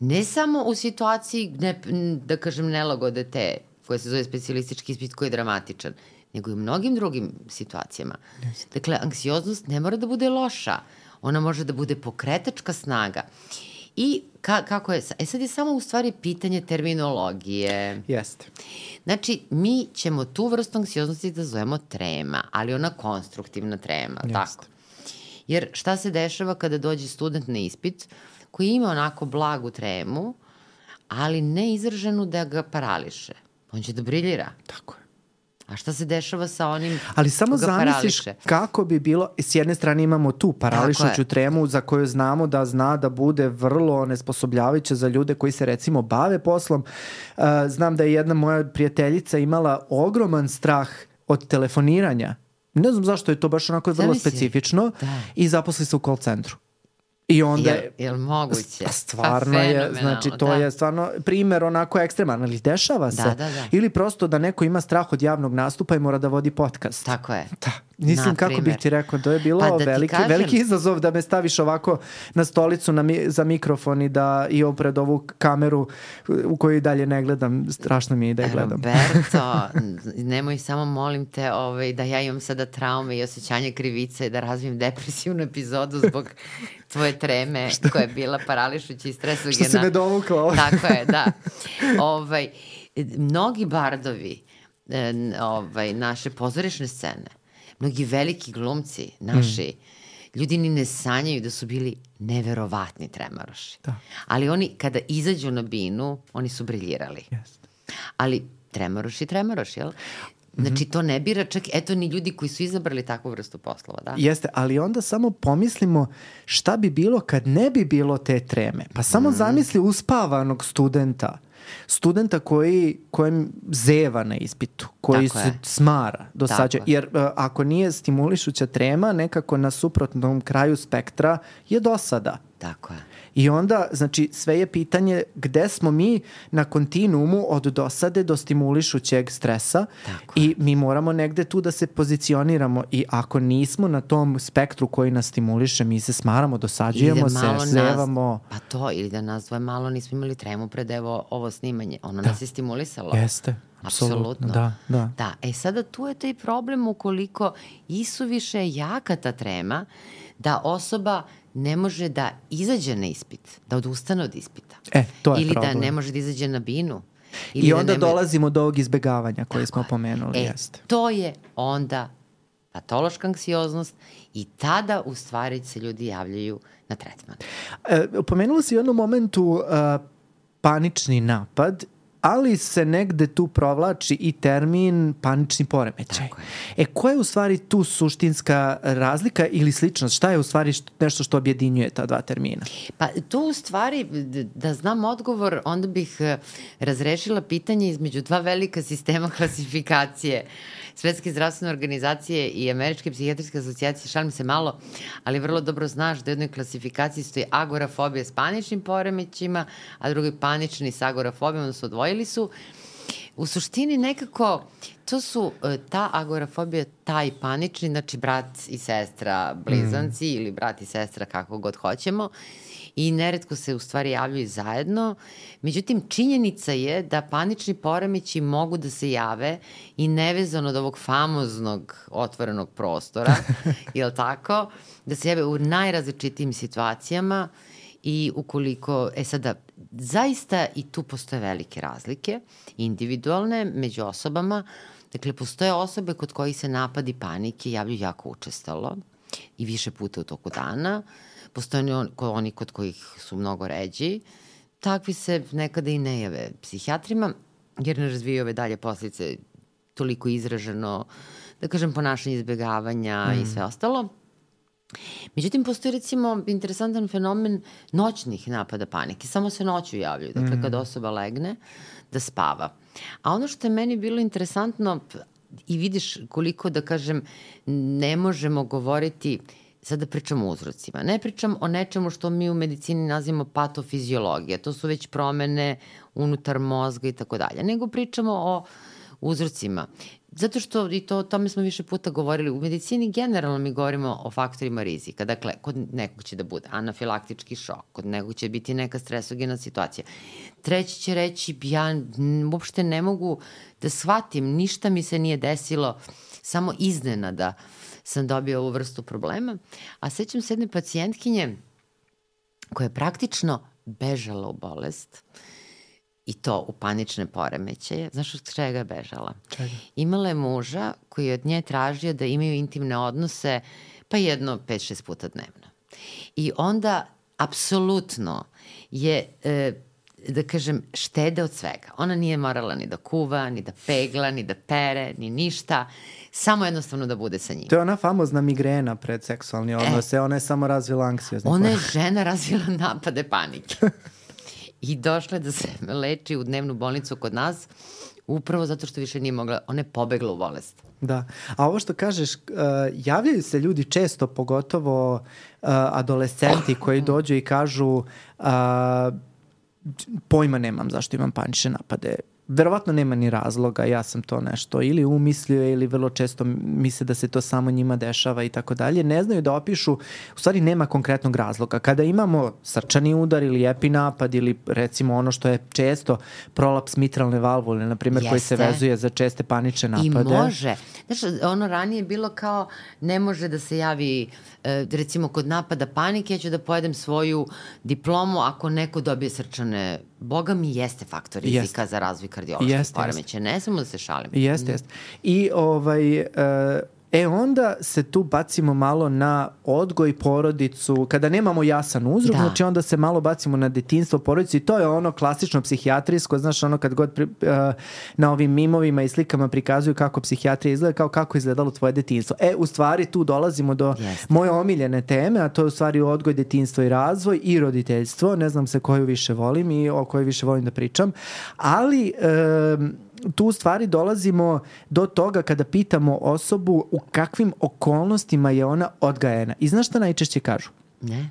Speaker 2: Ne samo u situaciji, ne, da kažem, nelagode te, koja se zove specijalistički ispit koji je dramatičan, nego i u mnogim drugim situacijama. Dakle, anksioznost ne mora da bude loša. Ona može da bude pokretačka snaga. I ka, kako je, e sad je samo u stvari pitanje terminologije.
Speaker 1: Jeste.
Speaker 2: Znači, mi ćemo tu vrstu anksioznosti da zovemo trema, ali ona konstruktivna trema,
Speaker 1: Jeste.
Speaker 2: tako. Jer šta se dešava kada dođe student na ispit koji ima onako blagu tremu, ali ne izraženu da ga parališe. On će da briljira.
Speaker 1: Tako je.
Speaker 2: A šta se dešava sa onim
Speaker 1: Ali samo zamisliš
Speaker 2: parališe?
Speaker 1: kako bi bilo, s jedne strane imamo tu parališuću tremu za koju znamo da zna da bude vrlo nesposobljavajuća za ljude koji se recimo bave poslom. Uh, znam da je jedna moja prijateljica imala ogroman strah od telefoniranja. Ne znam zašto je to baš onako vrlo
Speaker 2: Zamisli.
Speaker 1: specifično
Speaker 2: Da.
Speaker 1: i zaposli se u call centru. I onda
Speaker 2: Jel,
Speaker 1: je
Speaker 2: jel moguće?
Speaker 1: Pa stvarno je,
Speaker 2: fenomenalno,
Speaker 1: znači to
Speaker 2: da.
Speaker 1: je stvarno primer onako ekstreman, ali dešava se.
Speaker 2: Da, da, da.
Speaker 1: Ili prosto da neko ima strah od javnog nastupa i mora da vodi podcast.
Speaker 2: Tako je.
Speaker 1: Da, mislim kako bih ti rekao, to je bilo
Speaker 2: Pa da
Speaker 1: veliki,
Speaker 2: kažem-
Speaker 1: veliki izazov da me staviš ovako na stolicu na mi, za mikrofon i da i ovo pred ovu kameru u koju i dalje ne gledam, strašno mi je da je gledam.
Speaker 2: Roberto, [LAUGHS] nemoj samo molim te ovaj, da ja imam sada traume i osjećanje krivice da razvijem depresivnu epizodu zbog tvoje treme [LAUGHS] koja je bila parališuća i stresogena.
Speaker 1: Što si me dovukla ovde.
Speaker 2: Tako je, da. [LAUGHS] Ovaj, mnogi bardovi e, ovaj, naše pozorišne scene, mnogi veliki glumci naši,
Speaker 1: Mm.
Speaker 2: ljudi ni ne sanjaju da su bili neverovatni tremaroši.
Speaker 1: Da.
Speaker 2: Ali oni, kada izađu na binu, oni su briljirali.
Speaker 1: Jeste.
Speaker 2: Ali tremaroš i tremaroš, jel? Znači, to ne bira čak, eto, ni ljudi koji su izabrali takvu vrstu poslova, da?
Speaker 1: Jeste, ali onda samo pomislimo šta bi bilo kad ne bi bilo te treme. Pa samo
Speaker 2: Mhm.
Speaker 1: zamisli uspavanog studenta. Studenta koji, kojem zeva na ispitu, koji
Speaker 2: Tako
Speaker 1: se
Speaker 2: je.
Speaker 1: smara, dosađa.
Speaker 2: Tako je.
Speaker 1: Jer uh, ako nije stimulišuća trema, nekako na suprotnom kraju spektra je dosada.
Speaker 2: Tako je.
Speaker 1: I onda, znači, sve je pitanje gde smo mi na kontinuumu od dosade do stimulišućeg stresa
Speaker 2: Tako
Speaker 1: i mi moramo negde tu da se pozicioniramo i ako nismo na tom spektru koji nas stimuliše, mi se smaramo, dosađujemo se, zevamo.
Speaker 2: Nas, pa to, ili da nas dvoje malo nismo imali tremu pred evo ovo snimanje. Ono da. nas je stimulisalo.
Speaker 1: Jeste. Apsolutno. Da, da.
Speaker 2: Da, e sada tu je taj problem ukoliko isuviše jaka ta trema, da osoba ne može da izađe na ispit, da odustane od ispita.
Speaker 1: E, to je
Speaker 2: Ili
Speaker 1: problem.
Speaker 2: da ne može da izađe na binu. Ili
Speaker 1: I
Speaker 2: da
Speaker 1: onda
Speaker 2: nema...
Speaker 1: dolazimo do ovog izbegavanja koje
Speaker 2: Tako
Speaker 1: smo
Speaker 2: je.
Speaker 1: pomenuli.
Speaker 2: E,
Speaker 1: jeste.
Speaker 2: to je onda patološka anksioznost i tada u stvari se ljudi javljaju na tretman.
Speaker 1: E, pomenula si u jednom momentu uh, panični napad ali se negde tu provlači i termin panični poremećaj. E, koja je u stvari tu suštinska razlika ili sličnost? Šta je u stvari što, nešto što objedinjuje ta dva termina?
Speaker 2: Pa tu u stvari, da znam odgovor, onda bih eh, razrešila pitanje između dva velika sistema [LAUGHS] klasifikacije Svetske zdravstvene organizacije i Američke psihijatrijske asocijacije, šalim se malo, ali vrlo dobro znaš da u jednoj klasifikaciji stoji agorafobija s paničnim poremećima, a drugoj panični s agorafobijom, odnosno odvojili su. U suštini nekako to su e, ta agorafobija, taj panični, znači brat i sestra blizanci mm. ili brat i sestra kako god hoćemo i neretko se u stvari javljaju zajedno. Međutim, činjenica je da panični poremeći mogu da se jave i nevezano od ovog famoznog otvorenog prostora, [LAUGHS] je li tako? Da se jave u najrazličitijim situacijama i ukoliko, e sada, zaista i tu postoje velike razlike, individualne među osobama, dakle, postoje osobe kod kojih se napadi panike javljaju jako učestalo i više puta u toku dana, postoje oni, oni kod kojih su mnogo ređi, takvi se nekada i ne jave psihijatrima, jer ne razvijaju ove dalje posljedice toliko izraženo, da kažem, ponašanje izbjegavanja mm. i sve ostalo. Međutim, postoji recimo interesantan fenomen noćnih napada panike. Samo se noću javljaju, dakle mm. kada osoba legne da spava. A ono što je meni bilo interesantno i vidiš koliko, da kažem, ne možemo govoriti sad da pričamo o uzrocima. Ne pričam o nečemu što mi u medicini nazivamo patofiziologija. To su već promene unutar mozga i tako dalje. Nego pričamo o uzrocima. Zato što, i to o tome smo više puta govorili, u medicini generalno mi govorimo o faktorima rizika. Dakle, kod nekog će da bude anafilaktički šok, kod nekog će biti neka stresogena situacija. Treći će reći, ja uopšte ne mogu da shvatim, ništa mi se nije desilo, samo iznenada sam dobio ovu vrstu problema. A sećam se jedne pacijentkinje koja je praktično bežala u bolest, i to u panične poremećaje. Znaš od čega je bežala?
Speaker 1: Čega?
Speaker 2: Imala je muža koji je od nje tražio da imaju intimne odnose pa jedno 5-6 puta dnevno. I onda, apsolutno, je e, da kažem, štede od svega. Ona nije morala ni da kuva, ni da pegla, ni da pere, ni ništa. Samo jednostavno da bude sa njim.
Speaker 1: To je ona famozna migrena pred seksualni odnos. E, ona je samo razvila anksiozne.
Speaker 2: Ona je žena razvila [LAUGHS] napade panike. I došla da se leči u dnevnu bolnicu kod nas, upravo zato što više nije mogla, ona je pobegla u bolest.
Speaker 1: Da, a ovo što kažeš, uh, javljaju se ljudi često, pogotovo uh, adolescenti koji dođu i kažu uh, pojma nemam zašto imam panične napade. Verovatno nema ni razloga, ja sam to nešto ili umislio ili vrlo često misle da se to samo njima dešava i tako dalje. Ne znaju da opišu, u stvari nema konkretnog razloga. Kada imamo srčani udar ili epinapad ili recimo ono što je često prolaps mitralne valvule, na primjer, koji se vezuje za česte panične napade.
Speaker 2: I može. Znaš, ono ranije je bilo kao ne može da se javi recimo kod napada panike, ja ću da pojedem svoju diplomu ako neko dobije srčane Boga mi jeste faktor rizika jest. za razvoj kardioloških poremeća. Ne samo da se šalim.
Speaker 1: Jeste, jeste. I ovaj, uh, E onda se tu bacimo malo na odgoj porodicu, kada nemamo jasan uzrok, da. znači onda se malo bacimo na detinstvo porodicu i to je ono klasično psihijatrijsko, znaš ono kad god pri, uh, na ovim mimovima i slikama prikazuju kako psihijatrija izgleda, kao kako izgledalo tvoje detinstvo. E, u stvari tu dolazimo do Jeste. moje omiljene teme, a to je u stvari odgoj, detinstvo i razvoj i roditeljstvo, ne znam se koju više volim i o kojoj više volim da pričam, ali... Um, tu u stvari dolazimo do toga kada pitamo osobu u kakvim okolnostima je ona odgajena. I znaš šta najčešće kažu?
Speaker 2: Ne.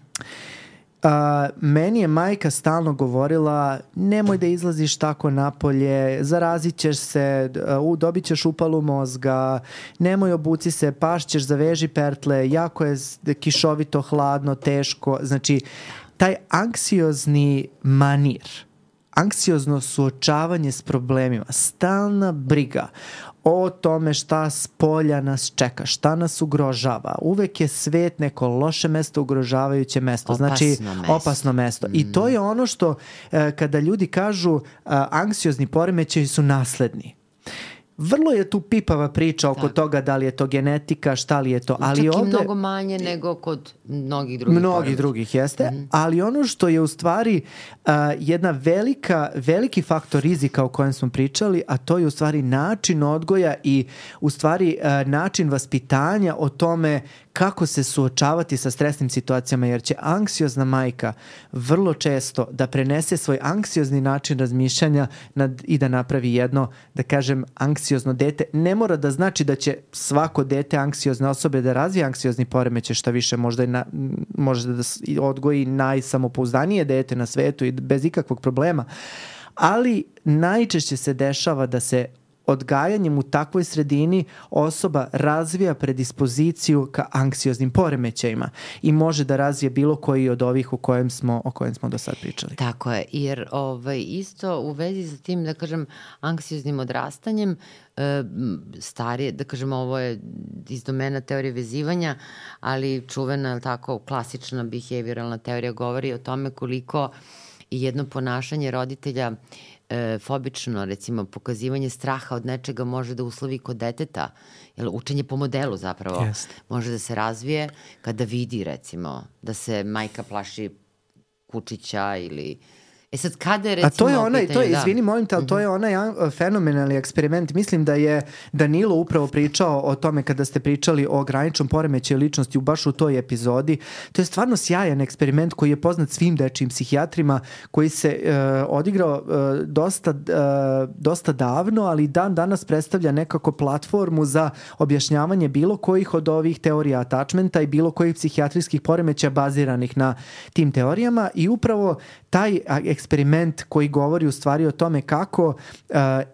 Speaker 1: A, meni je majka stalno govorila nemoj da izlaziš tako napolje, zarazit ćeš se, u, dobit ćeš upalu mozga, nemoj obuci se, pašćeš, zaveži pertle, jako je kišovito, hladno, teško. Znači, taj anksiozni manir, anksiozno suočavanje s problemima, stalna briga o tome šta s polja nas čeka, šta nas ugrožava. Uvek je svet neko loše mesto, ugrožavajuće mesto.
Speaker 2: Opasno
Speaker 1: znači,
Speaker 2: mesto.
Speaker 1: opasno mesto. Mm. I to
Speaker 2: Mm.
Speaker 1: je ono što e, kada ljudi kažu a, anksiozni poremećaji su nasledni. Vrlo je tu pipava priča oko
Speaker 2: Tako.
Speaker 1: toga da li je to genetika, šta li je to, ali
Speaker 2: Čak
Speaker 1: ovde...
Speaker 2: i mnogo manje nego kod mnogih drugih
Speaker 1: Mnogi
Speaker 2: poremećaja.
Speaker 1: drugih jeste, mm -hmm. ali ono što je u stvari uh, jedna velika, veliki faktor rizika o kojem smo pričali, a to je u stvari način odgoja i u stvari uh, način vaspitanja o tome kako se suočavati sa stresnim situacijama, jer će anksiozna majka vrlo često da prenese svoj anksiozni način razmišljanja nad, i da napravi jedno, da kažem, anksiozno dete. Ne mora da znači da će svako dete anksiozne osobe da razvije anksiozni poremećaj, šta više možda i na, može da odgoji najsamopouzdanije dete na svetu i bez ikakvog problema. Ali najčešće se dešava da se odgajanjem u takvoj sredini osoba razvija predispoziciju ka anksioznim poremećajima i može da razvije bilo koji od ovih u kojem smo, o kojem smo do sad pričali.
Speaker 2: Tako je, jer ovaj, isto u vezi sa tim, da kažem, anksioznim odrastanjem, e, starije, da kažem, ovo je iz domena teorije vezivanja, ali čuvena, tako, klasična behavioralna teorija govori o tome koliko jedno ponašanje roditelja e, fobično, recimo, pokazivanje straha od nečega može da uslovi kod deteta, jel, učenje po modelu zapravo
Speaker 1: Jeste.
Speaker 2: može da se razvije kada vidi, recimo, da se majka plaši kučića ili... E sad, kada je recimo...
Speaker 1: A to je onaj, to je,
Speaker 2: da.
Speaker 1: izvini, molim te, ali to je onaj a, fenomenalni eksperiment. Mislim da je Danilo upravo pričao o tome kada ste pričali o graničnom poremećaju ličnosti u baš u toj epizodi. To je stvarno sjajan eksperiment koji je poznat svim dečijim psihijatrima, koji se uh, odigrao uh, dosta, uh, dosta davno, ali dan danas predstavlja nekako platformu za objašnjavanje bilo kojih od ovih teorija attachmenta i bilo kojih psihijatrijskih poremeća baziranih na tim teorijama i upravo taj a, eksperiment koji govori u stvari o tome kako uh,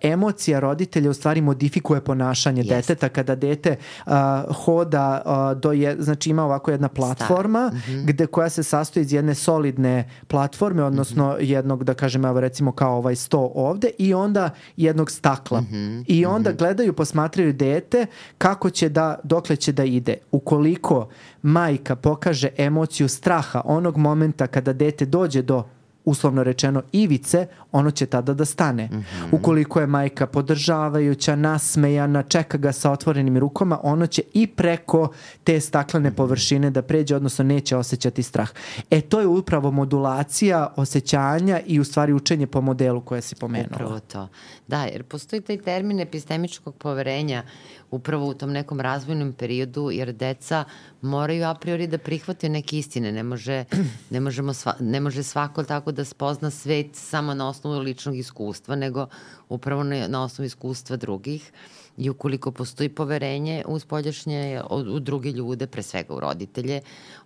Speaker 1: emocija roditelja u stvari modifikuje ponašanje
Speaker 2: Jeste.
Speaker 1: deteta kada dete uh, hoda uh, do je, znači ima ovako jedna platforma
Speaker 2: Mhm.
Speaker 1: gde koja se sastoji iz jedne solidne platforme odnosno
Speaker 2: Mhm.
Speaker 1: jednog da kažem evo recimo kao ovaj sto ovde i onda jednog stakla
Speaker 2: Mhm.
Speaker 1: i onda gledaju posmatraju dete kako će da dokle će da ide ukoliko majka pokaže emociju straha onog momenta kada dete dođe do uslovno rečeno ivice, ono će tada da stane. Ukoliko je majka podržavajuća, nasmejana, čeka ga sa otvorenim rukama, ono će i preko te staklene površine da pređe, odnosno neće osjećati strah. E to je upravo modulacija osjećanja i u stvari učenje po modelu koje si pomenula.
Speaker 2: Upravo to. Da, jer postoji taj termin epistemičkog poverenja upravo u tom nekom razvojnom periodu, jer deca moraju a priori da prihvate neke istine. Ne može, ne možemo sva, ne može svako tako da spozna svet samo na osnovu ličnog iskustva, nego upravo na, na osnovu iskustva drugih. I ukoliko postoji poverenje u spoljašnje, u, u druge ljude, pre svega u roditelje,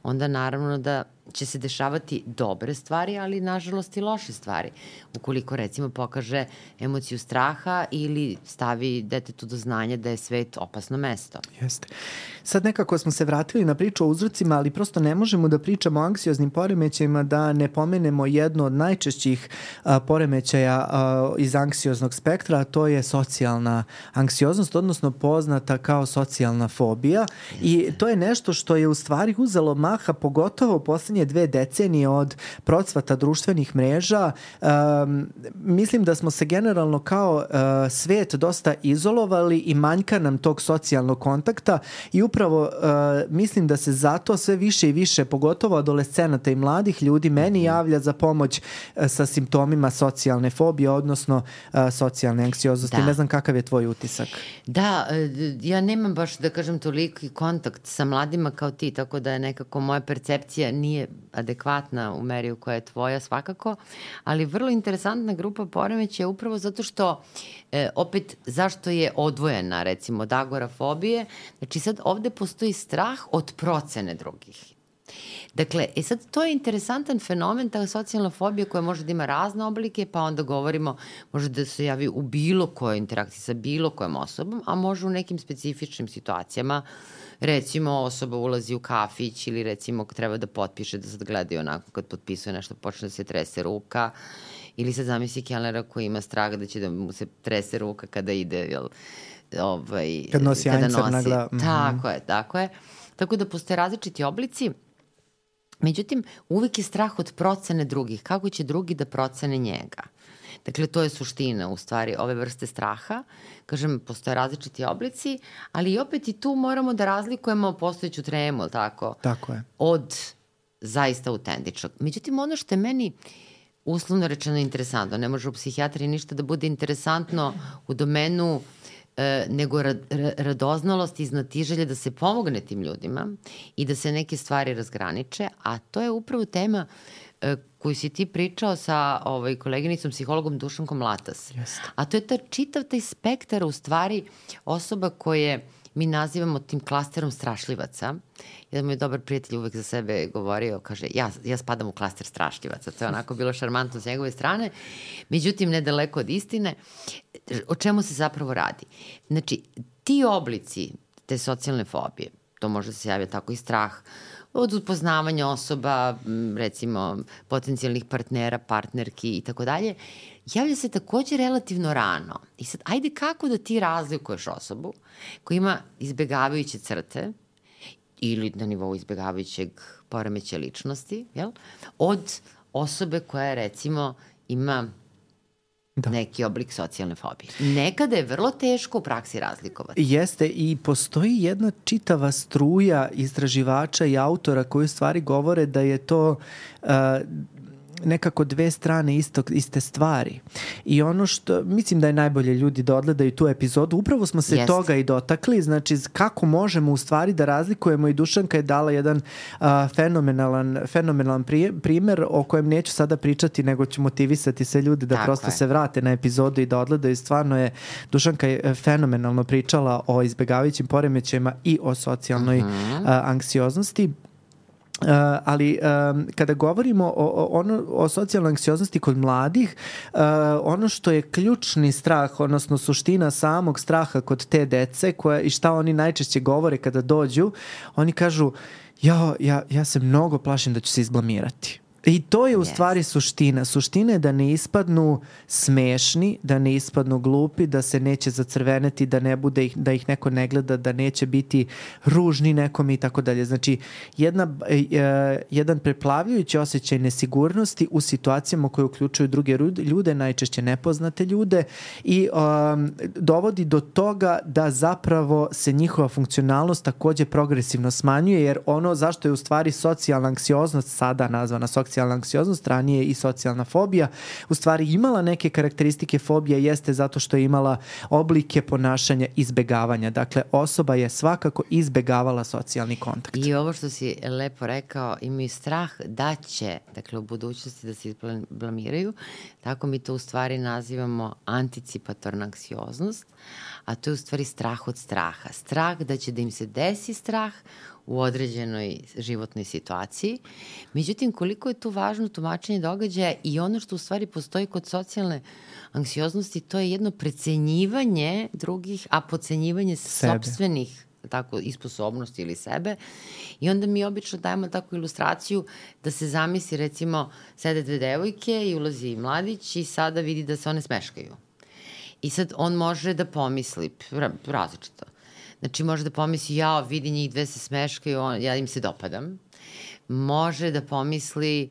Speaker 2: onda naravno da će se dešavati dobre stvari, ali nažalost i loše stvari. Ukoliko recimo pokaže emociju straha ili stavi detetu do znanja da je svet opasno mesto.
Speaker 1: Jeste. Sad nekako smo se vratili na priču o uzrocima, ali prosto ne možemo da pričamo o anksioznim poremećajima da ne pomenemo jedno od najčešćih a, poremećaja a, iz anksioznog spektra, a to je socijalna anksioznost, odnosno poznata kao socijalna fobija i to je nešto što je u stvari uzelo maha pogotovo poslednje dve decenije od procvata društvenih mreža. Um, mislim da smo se generalno kao uh, svet dosta izolovali i manjka nam tog socijalnog kontakta i upravo uh, mislim da se zato sve više i više, pogotovo adolescenata i mladih ljudi, meni javlja za pomoć uh, sa simptomima socijalne fobije, odnosno uh, socijalne anksioznosti.
Speaker 2: Da.
Speaker 1: Ne znam kakav je tvoj utisak.
Speaker 2: Da, ja nemam baš, da kažem, toliki kontakt sa mladima kao ti, tako da je nekako moja percepcija nije adekvatna u meri u koja je tvoja svakako, ali vrlo interesantna grupa poremeća upravo zato što, e, opet, zašto je odvojena, recimo, od agorafobije, znači sad ovde postoji strah od procene drugih. Dakle, e sad to je interesantan fenomen, ta socijalna fobija koja može da ima razne oblike, pa onda govorimo, može da se javi u bilo kojoj interakciji sa bilo kojom osobom, a može u nekim specifičnim situacijama, recimo osoba ulazi u kafić ili recimo treba da potpiše da sad gledaju onako kad potpisuje nešto počne da se trese ruka ili sad zamisli kelnera koji ima strah da će da mu se trese ruka kada ide, jel, ovaj,
Speaker 1: kad nosi kada nosi, na glavu.
Speaker 2: Mhm. Tako je, tako je. Tako da postoje različiti oblici. Međutim, uvek je strah od procene drugih. Kako će drugi da procene njega? Dakle, to je suština u stvari ove vrste straha. Kažem, postoje različiti oblici, ali i opet i tu moramo da razlikujemo postojeću tremu, tako?
Speaker 1: Tako je.
Speaker 2: Od zaista autentičnog. Međutim, ono što je meni uslovno rečeno interesantno, ne može u psihijatriji ništa da bude interesantno u domenu e, nego rad, radoznalost i znatiželje da se pomogne tim ljudima i da se neke stvari razgraniče, a to je upravo tema e, koju si ti pričao sa ovaj, koleginicom, psihologom Dušankom Latas.
Speaker 1: Jeste.
Speaker 2: A to je ta čitav taj spektar u stvari osoba koje mi nazivamo tim klasterom strašljivaca. Jedan moj dobar prijatelj uvek za sebe govorio, kaže, ja, ja spadam u klaster strašljivaca. To je onako bilo šarmantno s njegove strane. Međutim, nedaleko od istine. O čemu se zapravo radi? Znači, ti oblici te socijalne fobije, to može da se javiti tako i strah, od upoznavanja osoba, recimo potencijalnih partnera, partnerki i tako dalje, javlja se takođe relativno rano. I sad, ajde kako da ti razlikuješ osobu koja ima izbegavajuće crte ili na nivou izbegavajućeg poremeća ličnosti, jel? od osobe koja recimo ima da. neki oblik socijalne fobije. Nekada je vrlo teško u praksi razlikovati.
Speaker 1: Jeste i postoji jedna čitava struja istraživača i autora koji u stvari govore da je to uh, nekako dve strane isto, iste stvari. I ono što, mislim da je najbolje ljudi da odgledaju tu epizodu, upravo smo se Jest. toga i dotakli, znači kako možemo u stvari da razlikujemo i Dušanka je dala jedan uh, fenomenalan, fenomenalan primer o kojem neću sada pričati, nego ću motivisati sve ljude da Tako prosto je. se vrate na epizodu i da odgledaju. Stvarno je, Dušanka je fenomenalno pričala o izbegavajućim poremećajima i o socijalnoj uh -huh. uh, anksioznosti. Uh, ali um, kada govorimo o, o, ono, o socijalnoj anksioznosti kod mladih, uh, ono što je ključni strah, odnosno suština samog straha kod te dece koja, i šta oni najčešće govore kada dođu, oni kažu ja, ja, ja se mnogo plašim da ću se izblamirati. I to je u yes. stvari suština. Suština je da ne ispadnu smešni, da ne ispadnu glupi, da se neće zacrveneti, da ne bude ih, da ih neko ne gleda, da neće biti ružni nekom i tako dalje. Znači, jedna, e, e, jedan preplavljujući osjećaj nesigurnosti u situacijama koje uključuju druge ljude, najčešće nepoznate ljude i um, dovodi do toga da zapravo se njihova funkcionalnost takođe progresivno smanjuje, jer ono zašto je u stvari socijalna anksioznost sada nazvana socijalna socijalna anksioznost, ranije i socijalna fobija, u stvari imala neke karakteristike fobije jeste zato što je imala oblike ponašanja izbegavanja. Dakle, osoba je svakako izbegavala socijalni kontakt.
Speaker 2: I ovo što si lepo rekao, imaju strah da će, dakle, u budućnosti da se blamiraju, tako mi to u stvari nazivamo anticipatorna anksioznost, a to je u stvari strah od straha. Strah da će da im se desi strah u određenoj životnoj situaciji. Međutim, koliko je tu važno tumačenje događaja i ono što u stvari postoji kod socijalne anksioznosti, to je jedno precenjivanje drugih, a pocenjivanje Sebe. sobstvenih tako i sposobnosti ili sebe i onda mi obično dajemo takvu ilustraciju da se zamisli recimo sede dve devojke i ulazi mladić i sada vidi da se one smeškaju. I sad on može da pomisli različito Znači, može da pomisli, ja, vidi njih dve se smeškaju, on, ja im se dopadam. Može da pomisli,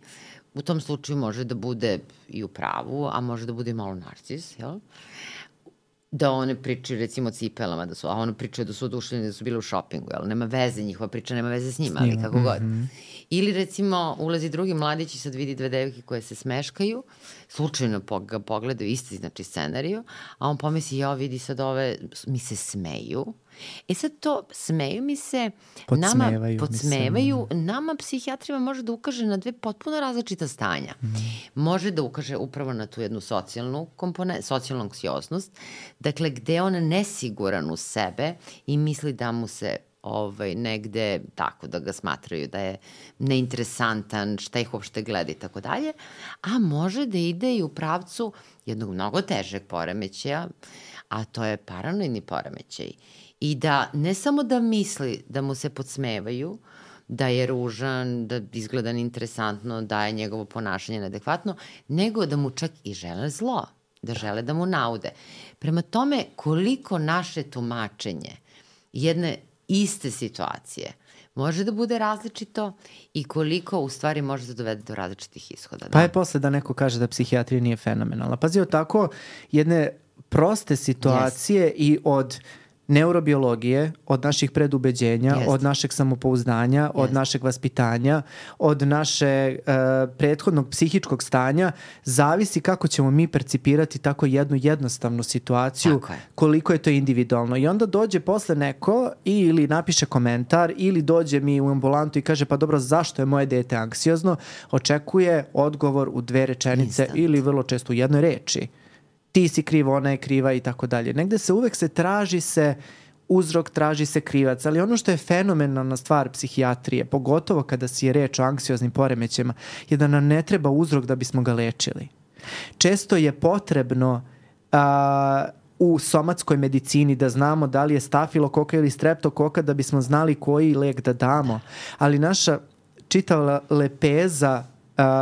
Speaker 2: u tom slučaju može da bude i u pravu, a može da bude i malo narcis, jel? da one pričaju recimo o cipelama, da su, a one pričaju da su odušljene, da su bile u šopingu, jel? Nema veze, njihova priča nema veze s njima, ali kako god. Mm -hmm. Ili recimo ulazi drugi mladić i sad vidi dve devike koje se smeškaju, slučajno ga pogledaju isti znači scenariju, a on pomisli, ja vidi sad ove, mi se smeju, E sad to, smeju mi se, podsmevaju nama podsmevaju, mi se. nama psihijatrima može da ukaže na dve potpuno različita stanja. Mm. Može da ukaže upravo na tu jednu socijalnu kompone, socijalnu anksioznost, dakle gde on nesiguran u sebe i misli da mu se ovaj, negde tako da ga smatraju da je neinteresantan, šta ih uopšte gleda i tako dalje, a može da ide i u pravcu jednog mnogo težeg poremećaja, a to je paranoidni poremećaj. I da ne samo da misli da mu se podsmevaju, da je ružan, da izgleda interesantno, da je njegovo ponašanje neadekvatno, nego da mu čak i žele zlo, da žele da mu naude. Prema tome, koliko naše tumačenje jedne iste situacije može da bude različito i koliko u stvari može da dovede do različitih ishoda. Da?
Speaker 1: Pa je posle da neko kaže da psihijatrija nije fenomenalna. Pazi, od tako jedne proste situacije yes. i od uh, neurobiologije, od naših predubeđenja, Jest. od našeg samopouzdanja, Jest. od našeg vaspitanja, od naše uh, prethodnog psihičkog stanja, zavisi kako ćemo mi percipirati tako jednu jednostavnu situaciju, je. koliko je to individualno. I onda dođe posle neko ili napiše komentar ili dođe mi u ambulantu i kaže pa dobro zašto je moje dete anksiozno, očekuje odgovor u dve rečenice Instant. ili vrlo često u jednoj reči ti si kriv, ona je kriva i tako dalje. Negde se uvek se traži se uzrok, traži se krivac, ali ono što je fenomenalna stvar psihijatrije, pogotovo kada si je reč o anksioznim poremećima, je da nam ne treba uzrok da bismo ga lečili. Često je potrebno a, u somatskoj medicini da znamo da li je stafilokoka ili streptokoka da bismo znali koji lek da damo, ali naša čitava lepeza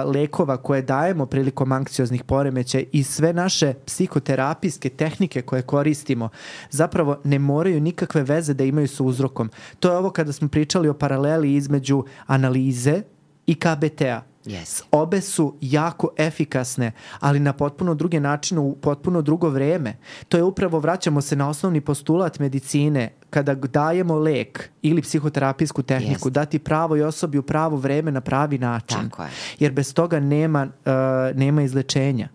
Speaker 1: lekova koje dajemo prilikom anksioznih poremeća i sve naše psihoterapijske tehnike koje koristimo zapravo ne moraju nikakve veze da imaju sa uzrokom. To je ovo kada smo pričali o paraleli između analize i KBT-a.
Speaker 2: Yes.
Speaker 1: Obe su jako efikasne, ali na potpuno druge načine, u potpuno drugo vreme. To je upravo, vraćamo se na osnovni postulat medicine, kada dajemo lek ili psihoterapijsku tehniku, yes. dati pravoj osobi u pravo vreme na pravi način.
Speaker 2: Tako je.
Speaker 1: Jer bez toga nema, uh, nema izlečenja.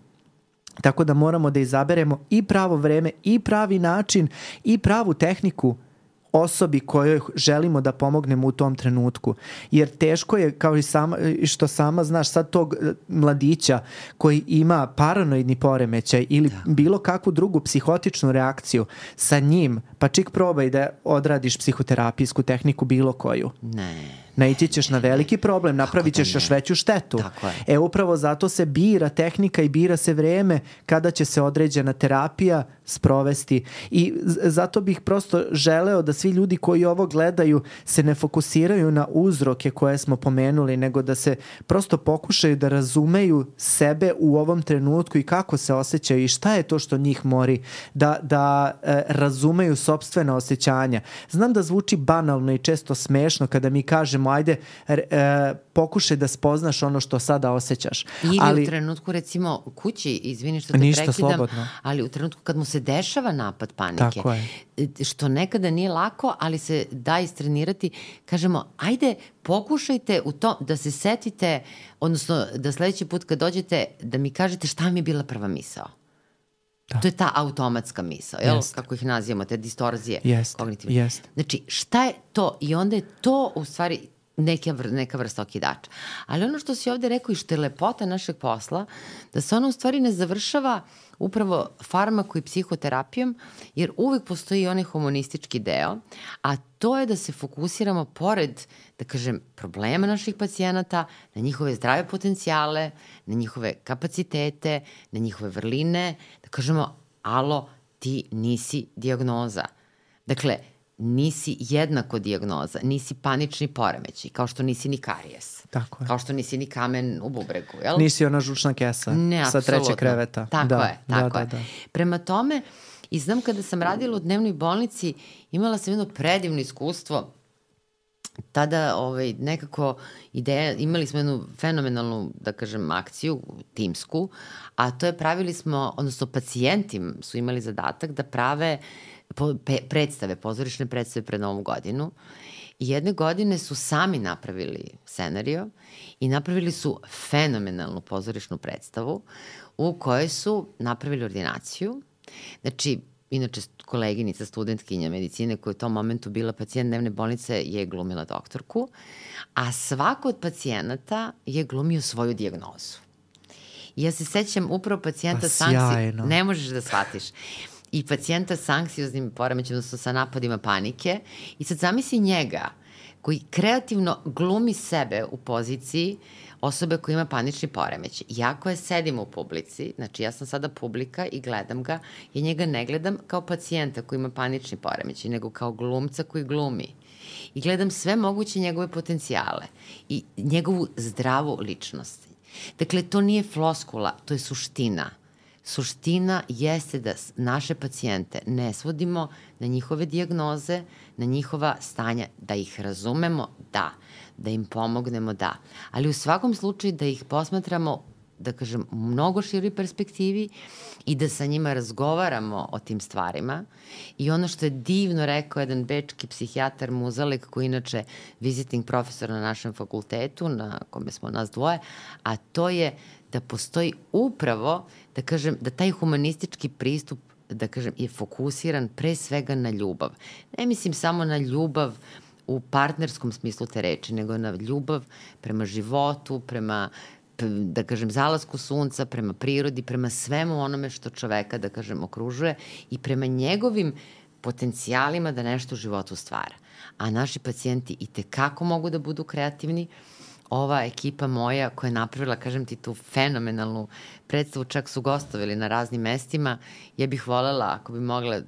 Speaker 1: Tako da moramo da izaberemo i pravo vreme, i pravi način, i pravu tehniku osobi kojoj želimo da pomognemo u tom trenutku. Jer teško je, kao i sama, što sama znaš, sad tog e, mladića koji ima paranoidni poremećaj ili da. bilo kakvu drugu psihotičnu reakciju sa njim, pa čik probaj da odradiš psihoterapijsku tehniku bilo koju.
Speaker 2: Ne
Speaker 1: naići ćeš na veliki problem, napravit ćeš još veću štetu. E upravo zato se bira tehnika i bira se vreme kada će se određena terapija sprovesti i zato bih prosto želeo da svi ljudi koji ovo gledaju se ne fokusiraju na uzroke koje smo pomenuli, nego da se prosto pokušaju da razumeju sebe u ovom trenutku i kako se osjećaju i šta je to što njih mori, da, da e, razumeju sobstvene osjećanja. Znam da zvuči banalno i često smešno kada mi kažemo ajde e, pokušaj da spoznaš ono što sada osjećaš.
Speaker 2: Ili ali, u trenutku recimo kući, izvini što te
Speaker 1: ništa,
Speaker 2: prekidam,
Speaker 1: slobodno.
Speaker 2: ali u trenutku kad mu se dešava napad panike,
Speaker 1: Tako je.
Speaker 2: E, što nekada nije lako, ali se da istrenirati, kažemo, ajde pokušajte u to da se setite, odnosno da sledeći put kad dođete da mi kažete šta mi je bila prva misao. Da. To je ta automatska misao, jel? Jest. Kako ih nazivamo, te distorzije
Speaker 1: Jest.
Speaker 2: kognitivne.
Speaker 1: Jest.
Speaker 2: Znači, šta je to? I onda je to u stvari neka, vr, neka vrsta okidača. Ali ono što si ovde rekao i što je lepota našeg posla, da se ono u stvari ne završava upravo farmaku i psihoterapijom, jer uvek postoji onaj humanistički deo, a to je da se fokusiramo pored, da kažem, problema naših pacijenata, na njihove zdrave potencijale, na njihove kapacitete, na njihove vrline, da kažemo, alo, ti nisi diagnoza. Dakle, nisi jednako diagnoza, nisi panični poremećaj, kao što nisi ni karijes.
Speaker 1: Tako je.
Speaker 2: Kao što nisi ni kamen u bubregu, jel?
Speaker 1: Nisi ona žučna kesa ne, sa treće kreveta.
Speaker 2: Tako da, je, da, tako da, je. Da, da. Prema tome, i znam kada sam radila u dnevnoj bolnici, imala sam jedno predivno iskustvo, tada ovaj, nekako ideja, imali smo jednu fenomenalnu, da kažem, akciju, timsku, a to je pravili smo, odnosno pacijenti su imali zadatak da prave uh, po, pe, predstave, pozorišne predstave pred Novu godinu. I jedne godine su sami napravili scenario i napravili su fenomenalnu pozorišnu predstavu u kojoj su napravili ordinaciju. Znači, inače koleginica, studentkinja medicine koja je u tom momentu bila pacijent dnevne bolnice je glumila doktorku, a svako od pacijenata je glumio svoju dijagnozu. I ja se sećam upravo pacijenta
Speaker 1: pa, sjajno.
Speaker 2: Ne možeš da shvatiš. I pacijenta sa anksioznim poremećem, odnosno sa napadima panike. I sad zamisli njega koji kreativno glumi sebe u poziciji osobe koja ima panični poremeć. Ja koja sedim u publici, znači ja sam sada publika i gledam ga, ja njega ne gledam kao pacijenta koji ima panični poremeć, nego kao glumca koji glumi. I gledam sve moguće njegove potencijale i njegovu zdravu ličnost. Dakle, to nije floskula, to je suština. Suština jeste da naše pacijente ne svodimo na njihove diagnoze, na njihova stanja, da ih razumemo, da, da im pomognemo, da. Ali u svakom slučaju da ih posmatramo da kažem, u mnogo široj perspektivi i da sa njima razgovaramo o tim stvarima. I ono što je divno rekao jedan bečki psihijatar Muzalek, koji inače visiting profesor na našem fakultetu, na kome smo nas dvoje, a to je da postoji upravo, da kažem, da taj humanistički pristup da kažem, je fokusiran pre svega na ljubav. Ne mislim samo na ljubav u partnerskom smislu te reči, nego na ljubav prema životu, prema da kažem, zalasku sunca, prema prirodi, prema svemu onome što čoveka, da kažem, okružuje i prema njegovim potencijalima da nešto u životu stvara. A naši pacijenti i te kako mogu da budu kreativni, ova ekipa moja koja je napravila, kažem ti, tu fenomenalnu predstavu, čak su gostovili na raznim mestima, ja bih volela, ako bi mogla,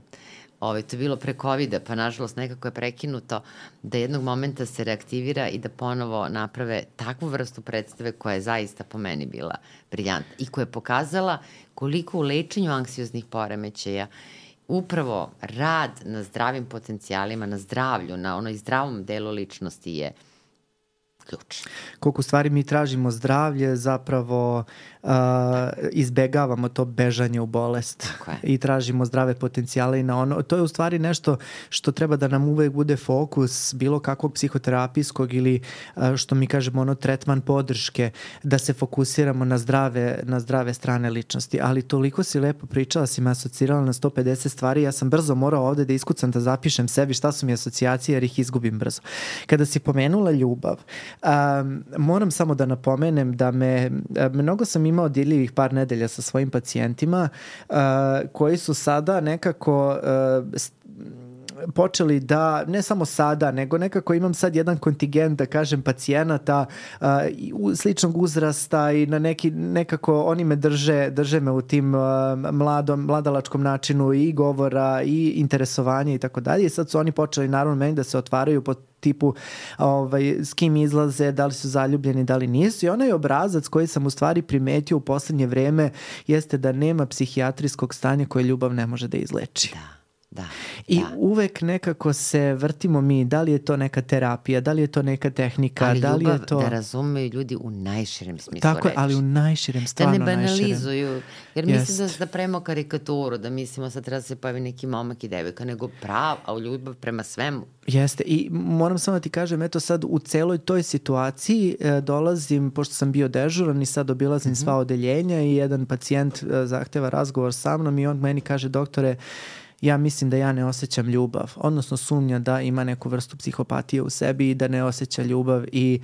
Speaker 2: ovaj, to je bilo pre covid pa nažalost nekako je prekinuto, da jednog momenta se reaktivira i da ponovo naprave takvu vrstu predstave koja je zaista po meni bila briljantna i koja je pokazala koliko u lečenju anksioznih poremećaja upravo rad na zdravim potencijalima, na zdravlju, na onoj zdravom delu ličnosti je ključ.
Speaker 1: Koliko stvari mi tražimo zdravlje, zapravo uh, izbegavamo to bežanje u bolest i tražimo zdrave potencijale i na ono. To je u stvari nešto što treba da nam uvek bude fokus bilo kakvog psihoterapijskog ili uh, što mi kažemo ono tretman podrške, da se fokusiramo na zdrave, na zdrave strane ličnosti. Ali toliko si lepo pričala, si me asocirala na 150 stvari, ja sam brzo morao ovde da iskucam da zapišem sebi šta su mi asocijacije jer ih izgubim brzo. Kada si pomenula ljubav, um, moram samo da napomenem da me, mnogo sam imao dirljivih par nedelja sa svojim pacijentima uh, koji su sada nekako uh, počeli da, ne samo sada, nego nekako imam sad jedan kontingent, da kažem, pacijenata uh, sličnog uzrasta i na neki, nekako oni me drže, drže me u tim uh, mladom, mladalačkom načinu i govora i interesovanja i tako dalje. I sad su oni počeli naravno meni da se otvaraju po tipu ovaj, s kim izlaze, da li su zaljubljeni, da li nisu. I onaj obrazac koji sam u stvari primetio u poslednje vreme jeste da nema psihijatrijskog stanja koje ljubav ne može da izleči.
Speaker 2: Da. Da,
Speaker 1: I
Speaker 2: da.
Speaker 1: uvek nekako se vrtimo mi, da li je to neka terapija, da li je to neka tehnika,
Speaker 2: ali
Speaker 1: da li je to...
Speaker 2: da razumeju ljudi u najširem smislu
Speaker 1: Tako
Speaker 2: reči.
Speaker 1: ali u najširem, stvarno
Speaker 2: Da ne banalizuju,
Speaker 1: najširem.
Speaker 2: jer mislim da, da premo karikaturu, da mislimo sad treba da se pojavi neki momak i devojka, nego prav, a u ljubav prema svemu.
Speaker 1: Jeste i moram samo da ti kažem, eto sad u celoj toj situaciji e, dolazim, pošto sam bio dežuran i sad obilazim mm -hmm. sva odeljenja i jedan pacijent e, zahteva razgovor sa mnom i on meni kaže, doktore, ja mislim da ja ne osjećam ljubav, odnosno sumnja da ima neku vrstu psihopatije u sebi i da ne osjeća ljubav i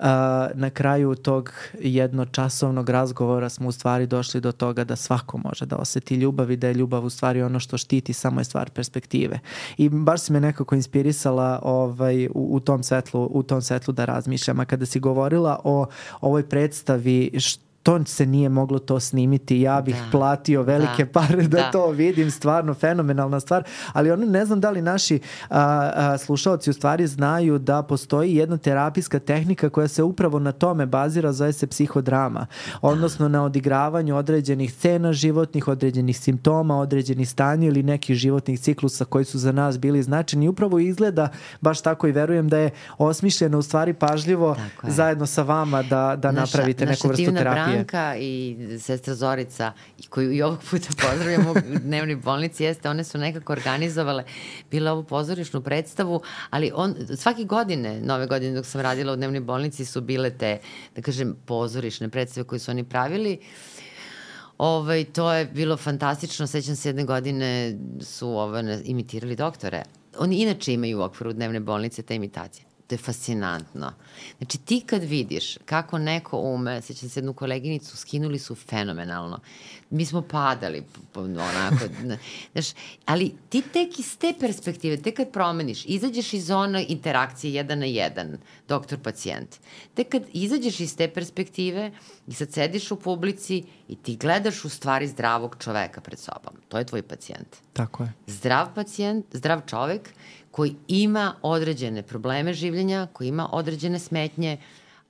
Speaker 1: Uh, na kraju tog jednočasovnog razgovora smo u stvari došli do toga da svako može da oseti ljubav i da je ljubav u stvari ono što štiti, samo je stvar perspektive. I baš si me nekako inspirisala ovaj, u, u, tom svetlu, u tom svetlu da razmišljam. A kada si govorila o ovoj predstavi što to se nije moglo to snimiti, ja bih da. platio velike da. pare da, da to vidim, stvarno fenomenalna stvar, ali ono ne znam da li naši a, a, slušalci u stvari znaju da postoji jedna terapijska tehnika koja se upravo na tome bazira, zove se psihodrama, odnosno na odigravanju određenih scena životnih, određenih simptoma, određenih stanja ili nekih životnih ciklusa koji su za nas bili značajni. Upravo izgleda baš tako i verujem da je osmišljeno u stvari pažljivo zajedno sa vama da, da naša, napravite neku vrstu terapije.
Speaker 2: Branka i sestra Zorica, i koju i ovog puta pozdravljamo u dnevnoj bolnici, jeste, one su nekako organizovale bila ovu pozorišnu predstavu, ali on, svake godine, nove godine dok sam radila u dnevnoj bolnici su bile te, da kažem, pozorišne predstave koje su oni pravili. Ovaj, to je bilo fantastično, sećam se jedne godine su ovaj, imitirali doktore. Oni inače imaju u okviru dnevne bolnice te imitacije To je fascinantno. Znači ti kad vidiš kako neko ume, sećam se jednu koleginicu, skinuli su fenomenalno. Mi smo padali, onako, [LAUGHS] znaš, ali ti tek iz te perspektive, tek kad promeniš, izađeš iz zona interakcije jedan na jedan, doktor-pacijent, tek kad izađeš iz te perspektive i sad sediš u publici i ti gledaš u stvari zdravog čoveka pred sobom. To je tvoj pacijent.
Speaker 1: Tako je.
Speaker 2: Zdrav pacijent, zdrav čovek koji ima određene probleme življenja, koji ima određene smetnje,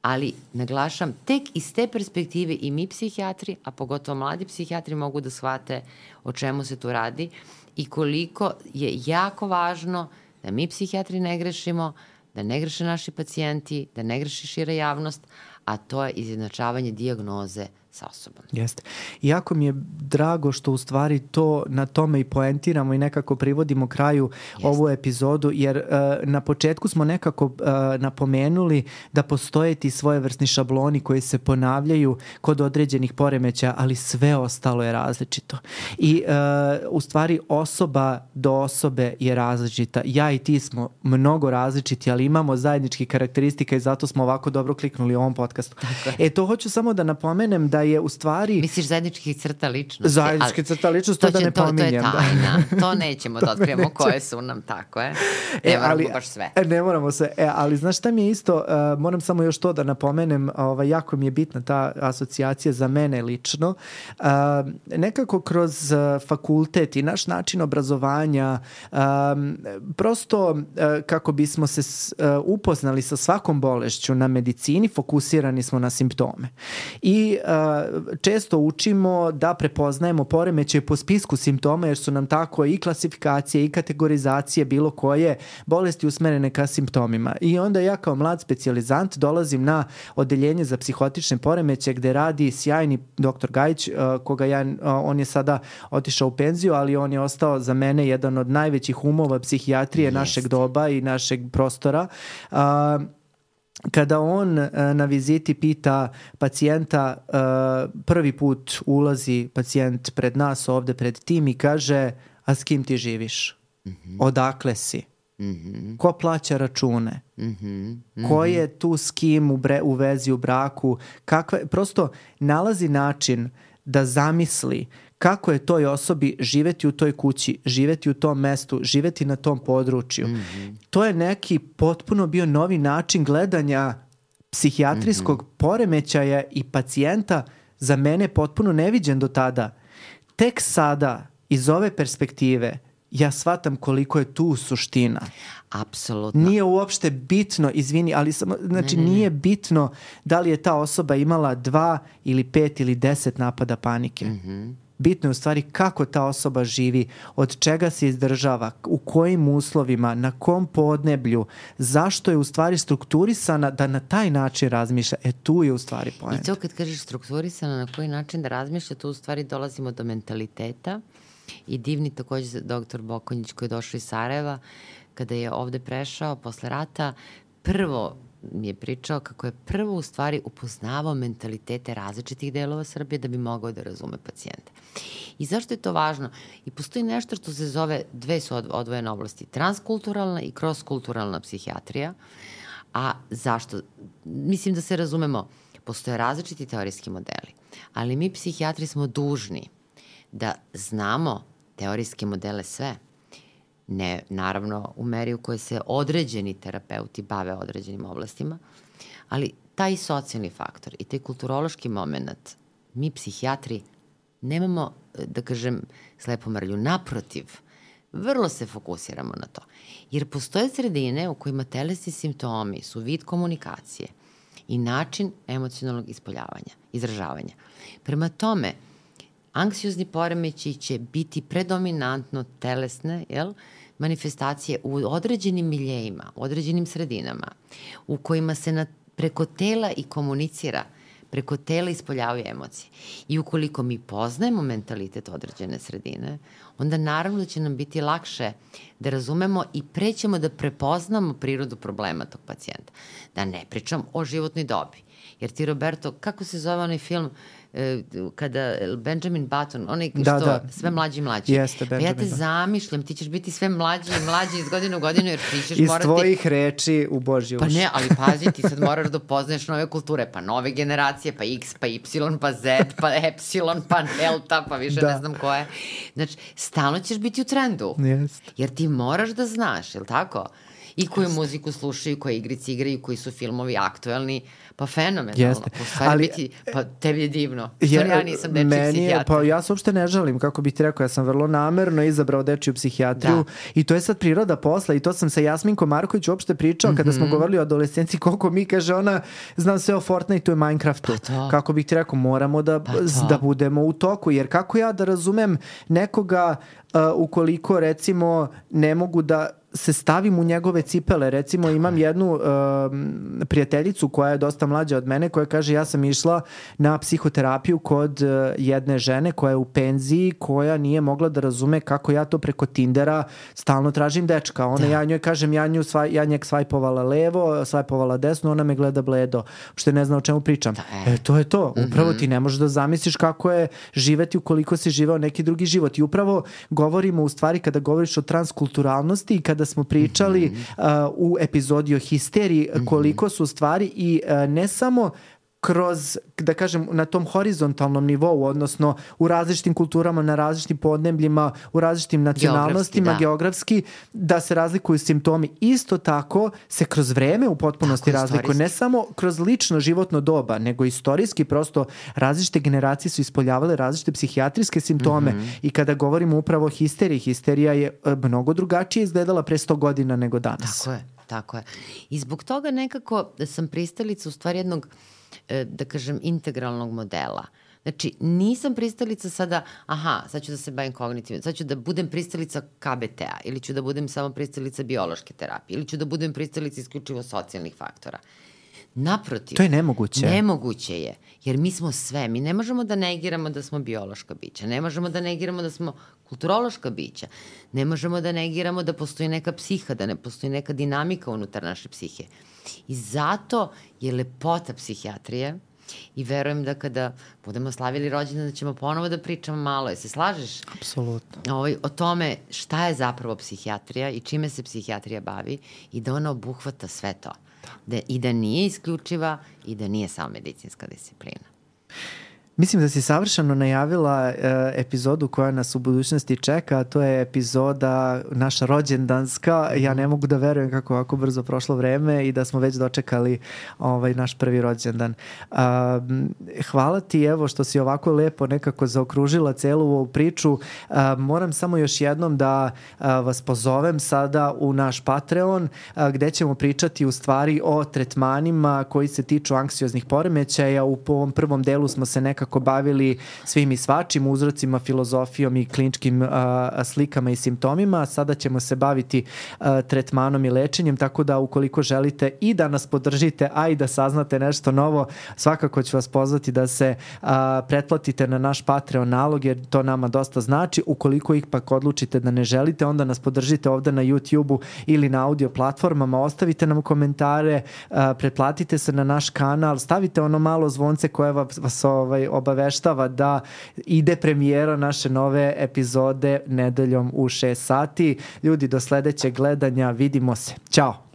Speaker 2: ali naglašam, tek iz te perspektive i mi psihijatri, a pogotovo mladi psihijatri mogu da shvate o čemu se tu radi i koliko je jako važno da mi psihijatri ne grešimo, da ne greše naši pacijenti, da ne greši šira javnost, a to je izjednačavanje diagnoze sa osobom.
Speaker 1: Jeste. Iako mi je drago što u stvari to na tome i poentiramo i nekako privodimo kraju Jeste. ovu epizodu, jer uh, na početku smo nekako uh, napomenuli da postoje ti svojevrsni šabloni koji se ponavljaju kod određenih poremeća, ali sve ostalo je različito. I uh, u stvari osoba do osobe je različita. Ja i ti smo mnogo različiti, ali imamo zajednički karakteristika i zato smo ovako dobro kliknuli u ovom podcastu. E, to hoću samo da napomenem da je u stvari...
Speaker 2: Misliš zajedničkih crta ličnosti?
Speaker 1: Zajedničkih crta ličnosti, to, to da ne to, pominjem.
Speaker 2: To je tajna, da. to [LAUGHS] nećemo da otkrijemo koje su nam, tako je. Ne e, moramo ali, baš sve.
Speaker 1: E, ne moramo se, e, ali znaš šta mi je isto, uh, moram samo još to da napomenem, ovaj, jako mi je bitna ta asocijacija za mene lično. Uh, nekako kroz uh, fakultet i naš način obrazovanja, um, prosto uh, kako bismo se uh, upoznali sa svakom bolešću na medicini, fokusirani smo na simptome. I uh, često učimo da prepoznajemo poremećaj po spisku simptoma jer su nam tako i klasifikacije i kategorizacije bilo koje bolesti usmerene ka simptomima. I onda ja kao mlad specijalizant dolazim na odeljenje za psihotične poremeće gde radi sjajni doktor Gajić, uh, koga ja, uh, on je sada otišao u penziju, ali on je ostao za mene jedan od najvećih umova psihijatrije Jest. našeg doba i našeg prostora. Uh, kada on uh, na viziti pita pacijenta, uh, prvi put ulazi pacijent pred nas ovde, pred tim i kaže, a s kim ti živiš? Mm -hmm. Odakle si? Mm -hmm. Ko plaća račune? Mm -hmm. Mm -hmm. Ko je tu s kim u, bre, u vezi, u braku? Kakva, prosto nalazi način da zamisli kako je toj osobi živeti u toj kući, živeti u tom mestu, živeti na tom području. Mm -hmm. To je neki potpuno bio novi način gledanja psihijatrijskog mm -hmm. poremećaja i pacijenta za mene potpuno neviđen do tada. Tek sada, iz ove perspektive, ja shvatam koliko je tu suština.
Speaker 2: Apsolutno.
Speaker 1: Nije uopšte bitno, izvini, ali samo, znači ne, ne, ne. nije bitno da li je ta osoba imala dva ili pet ili deset napada panike. Mm -hmm bitno je u stvari kako ta osoba živi, od čega se izdržava, u kojim uslovima, na kom podneblju, zašto je u stvari strukturisana da na taj način razmišlja. E tu je u stvari pojent.
Speaker 2: I to kad kažeš strukturisana na koji način da razmišlja, tu u stvari dolazimo do mentaliteta i divni takođe doktor Bokonjić koji je došao iz Sarajeva, kada je ovde prešao posle rata, prvo mi je pričao kako je prvo u stvari upoznavao mentalitete različitih delova Srbije da bi mogao da razume pacijenta. I zašto je to važno? I postoji nešto što se zove, dve su odvojene oblasti, transkulturalna i cross-kulturalna psihijatrija. A zašto? Mislim da se razumemo, postoje različiti teorijski modeli, ali mi psihijatri smo dužni da znamo teorijske modele sve, ne naravno u meri u kojoj se određeni terapeuti bave određenim oblastima, ali taj socijalni faktor i taj kulturološki moment, mi psihijatri nemamo, da kažem, slepomrlju. Naprotiv, vrlo se fokusiramo na to. Jer postoje sredine u kojima telesni simptomi su vid komunikacije i način emocionalnog ispoljavanja, izražavanja. Prema tome, anksiozni poremeći će biti predominantno telesne, jel? Manifestacije u određenim miljejima, u određenim sredinama, u kojima se na, preko tela i komunicira, preko tela ispoljavaju emocije. I ukoliko mi poznajemo mentalitet određene sredine, onda naravno da će nam biti lakše da razumemo i prećemo da prepoznamo prirodu problema tog pacijenta. Da ne pričam o životnoj dobi Jer ti Roberto, kako se zove onaj film e, kada Benjamin Button, onaj
Speaker 1: Da,
Speaker 2: što
Speaker 1: da.
Speaker 2: sve mlađi i mlađi.
Speaker 1: Jeste,
Speaker 2: Pa ja te
Speaker 1: Benjamin Button.
Speaker 2: zamišljam, ti ćeš biti sve mlađi i mlađi iz godine u godinu, jer ti ćeš
Speaker 1: Iz
Speaker 2: morati...
Speaker 1: tvojih reči u Božji uši.
Speaker 2: Pa ne, ali pazi, ti sad moraš da poznaješ nove kulture, pa nove generacije, pa X, pa Y, pa Z, pa Epsilon, pa Delta, pa više
Speaker 1: Da.
Speaker 2: ne znam koje. Znači, stalno ćeš biti u trendu.
Speaker 1: Jeste.
Speaker 2: Jer ti moraš da znaš, je li tako? I koju muziku slušaju, koje igrice igraju, koji su filmovi aktuelni, pa fenomenalno.
Speaker 1: Jeste.
Speaker 2: Stvari
Speaker 1: Ali-
Speaker 2: biti, pa tebi je divno. Jer, ja nisam dečji
Speaker 1: meni je,
Speaker 2: psihijatar.
Speaker 1: Pa ja se uopšte ne žalim, kako bih ti rekao, ja sam vrlo namerno izabrao dečiju psihijatriju
Speaker 2: Da.
Speaker 1: i to je sad priroda posla i to sam sa Jasminkom Marković uopšte pričao kada
Speaker 2: Mhm.
Speaker 1: smo govorili o adolescenciji, koliko mi kaže ona, znam sve o Fortniteu i Minecraftu.
Speaker 2: Pa to.
Speaker 1: Kako bih ti rekao, moramo da,
Speaker 2: Pa to.
Speaker 1: da budemo u toku, jer kako ja da razumem nekoga uh, ukoliko recimo ne mogu da se stavim u njegove cipele. Recimo imam jednu um, prijateljicu koja je dosta mlađa od mene koja kaže ja sam išla na psihoterapiju kod uh, jedne žene koja je u penziji koja nije mogla da razume kako ja to preko Tindera stalno tražim dečka. Ona ja njoj kažem ja, nju svaj, ja njeg svajpovala levo, svajpovala desno, ona me gleda bledo. Uopšte ne zna o čemu pričam.
Speaker 2: e.
Speaker 1: E, to je to. Upravo ti ne možeš da zamisliš kako je živeti ukoliko si živeo neki drugi život. I upravo govorimo u stvari kada govoriš o transkulturalnosti i kada smo pričali uh, u epizodi o histeriji koliko su stvari i uh, ne samo kroz, da kažem, na tom horizontalnom nivou, odnosno u različitim kulturama, na različitim podnebljima, u različitim nacionalnostima,
Speaker 2: da.
Speaker 1: geografski, da se razlikuju simptomi. Isto tako se kroz vreme u potpunosti
Speaker 2: Tako,
Speaker 1: razlikuje. Ne samo kroz lično životno doba, nego istorijski prosto različite generacije su ispoljavale različite psihijatrijske simptome
Speaker 2: Mhm.
Speaker 1: i kada govorimo upravo o histeriji, histerija je e, mnogo drugačije izgledala pre 100 godina nego danas.
Speaker 2: Tako je, tako je. I zbog toga nekako sam pristalica u stvari jednog, e, da kažem, integralnog modela. Znači, nisam pristalica sada, aha, sad ću da se bavim kognitivno, sad ću da budem pristalica KBT-a, ili ću da budem samo pristalica biološke terapije, ili ću da budem pristalica isključivo socijalnih faktora. Naprotiv.
Speaker 1: To je nemoguće.
Speaker 2: Nemoguće je, jer mi smo sve. Mi ne možemo da negiramo da smo biološka bića, ne možemo da negiramo da smo kulturološka bića, ne možemo da negiramo da postoji neka psiha, da ne postoji neka dinamika unutar naše psihe. I zato je lepota psihijatrije i verujem da kada budemo slavili rođendan da ćemo ponovo da pričamo malo. Je se slažeš?
Speaker 1: Apsolutno.
Speaker 2: ovaj, o tome šta je zapravo psihijatrija i čime se psihijatrija bavi i da ona obuhvata sve to. Da, I da nije isključiva i da nije samo medicinska disciplina.
Speaker 1: Mislim da si savršeno najavila e, epizodu koja nas u budućnosti čeka, to je epizoda naša rođendanska. Ja ne mogu da verujem kako ovako brzo prošlo vreme i da smo već dočekali ovaj naš prvi rođendan. M, hvala ti evo što si ovako lepo nekako zaokružila celu ovu priču. A, moram samo još jednom da a, vas pozovem sada u naš Patreon a, gde ćemo pričati u stvari o tretmanima koji se tiču anksioznih poremećaja. U ovom prvom delu smo se nekako bavili svim i svačim uzrocima, filozofijom i kliničkim a, slikama i simptomima. Sada ćemo se baviti a, tretmanom i lečenjem, tako da ukoliko želite i da nas podržite, a i da saznate nešto novo, svakako ću vas pozvati da se a, pretplatite na naš Patreon nalog, jer to nama dosta znači. Ukoliko ih pak odlučite da ne želite, onda nas podržite ovde na YouTube-u ili na audio platformama, ostavite nam komentare, a, pretplatite se na naš kanal, stavite ono malo zvonce koje vas, vas ovaj, obaveštava da ide premijera naše nove epizode nedeljom u 6 sati. Ljudi, do sledećeg gledanja, vidimo se. Ćao!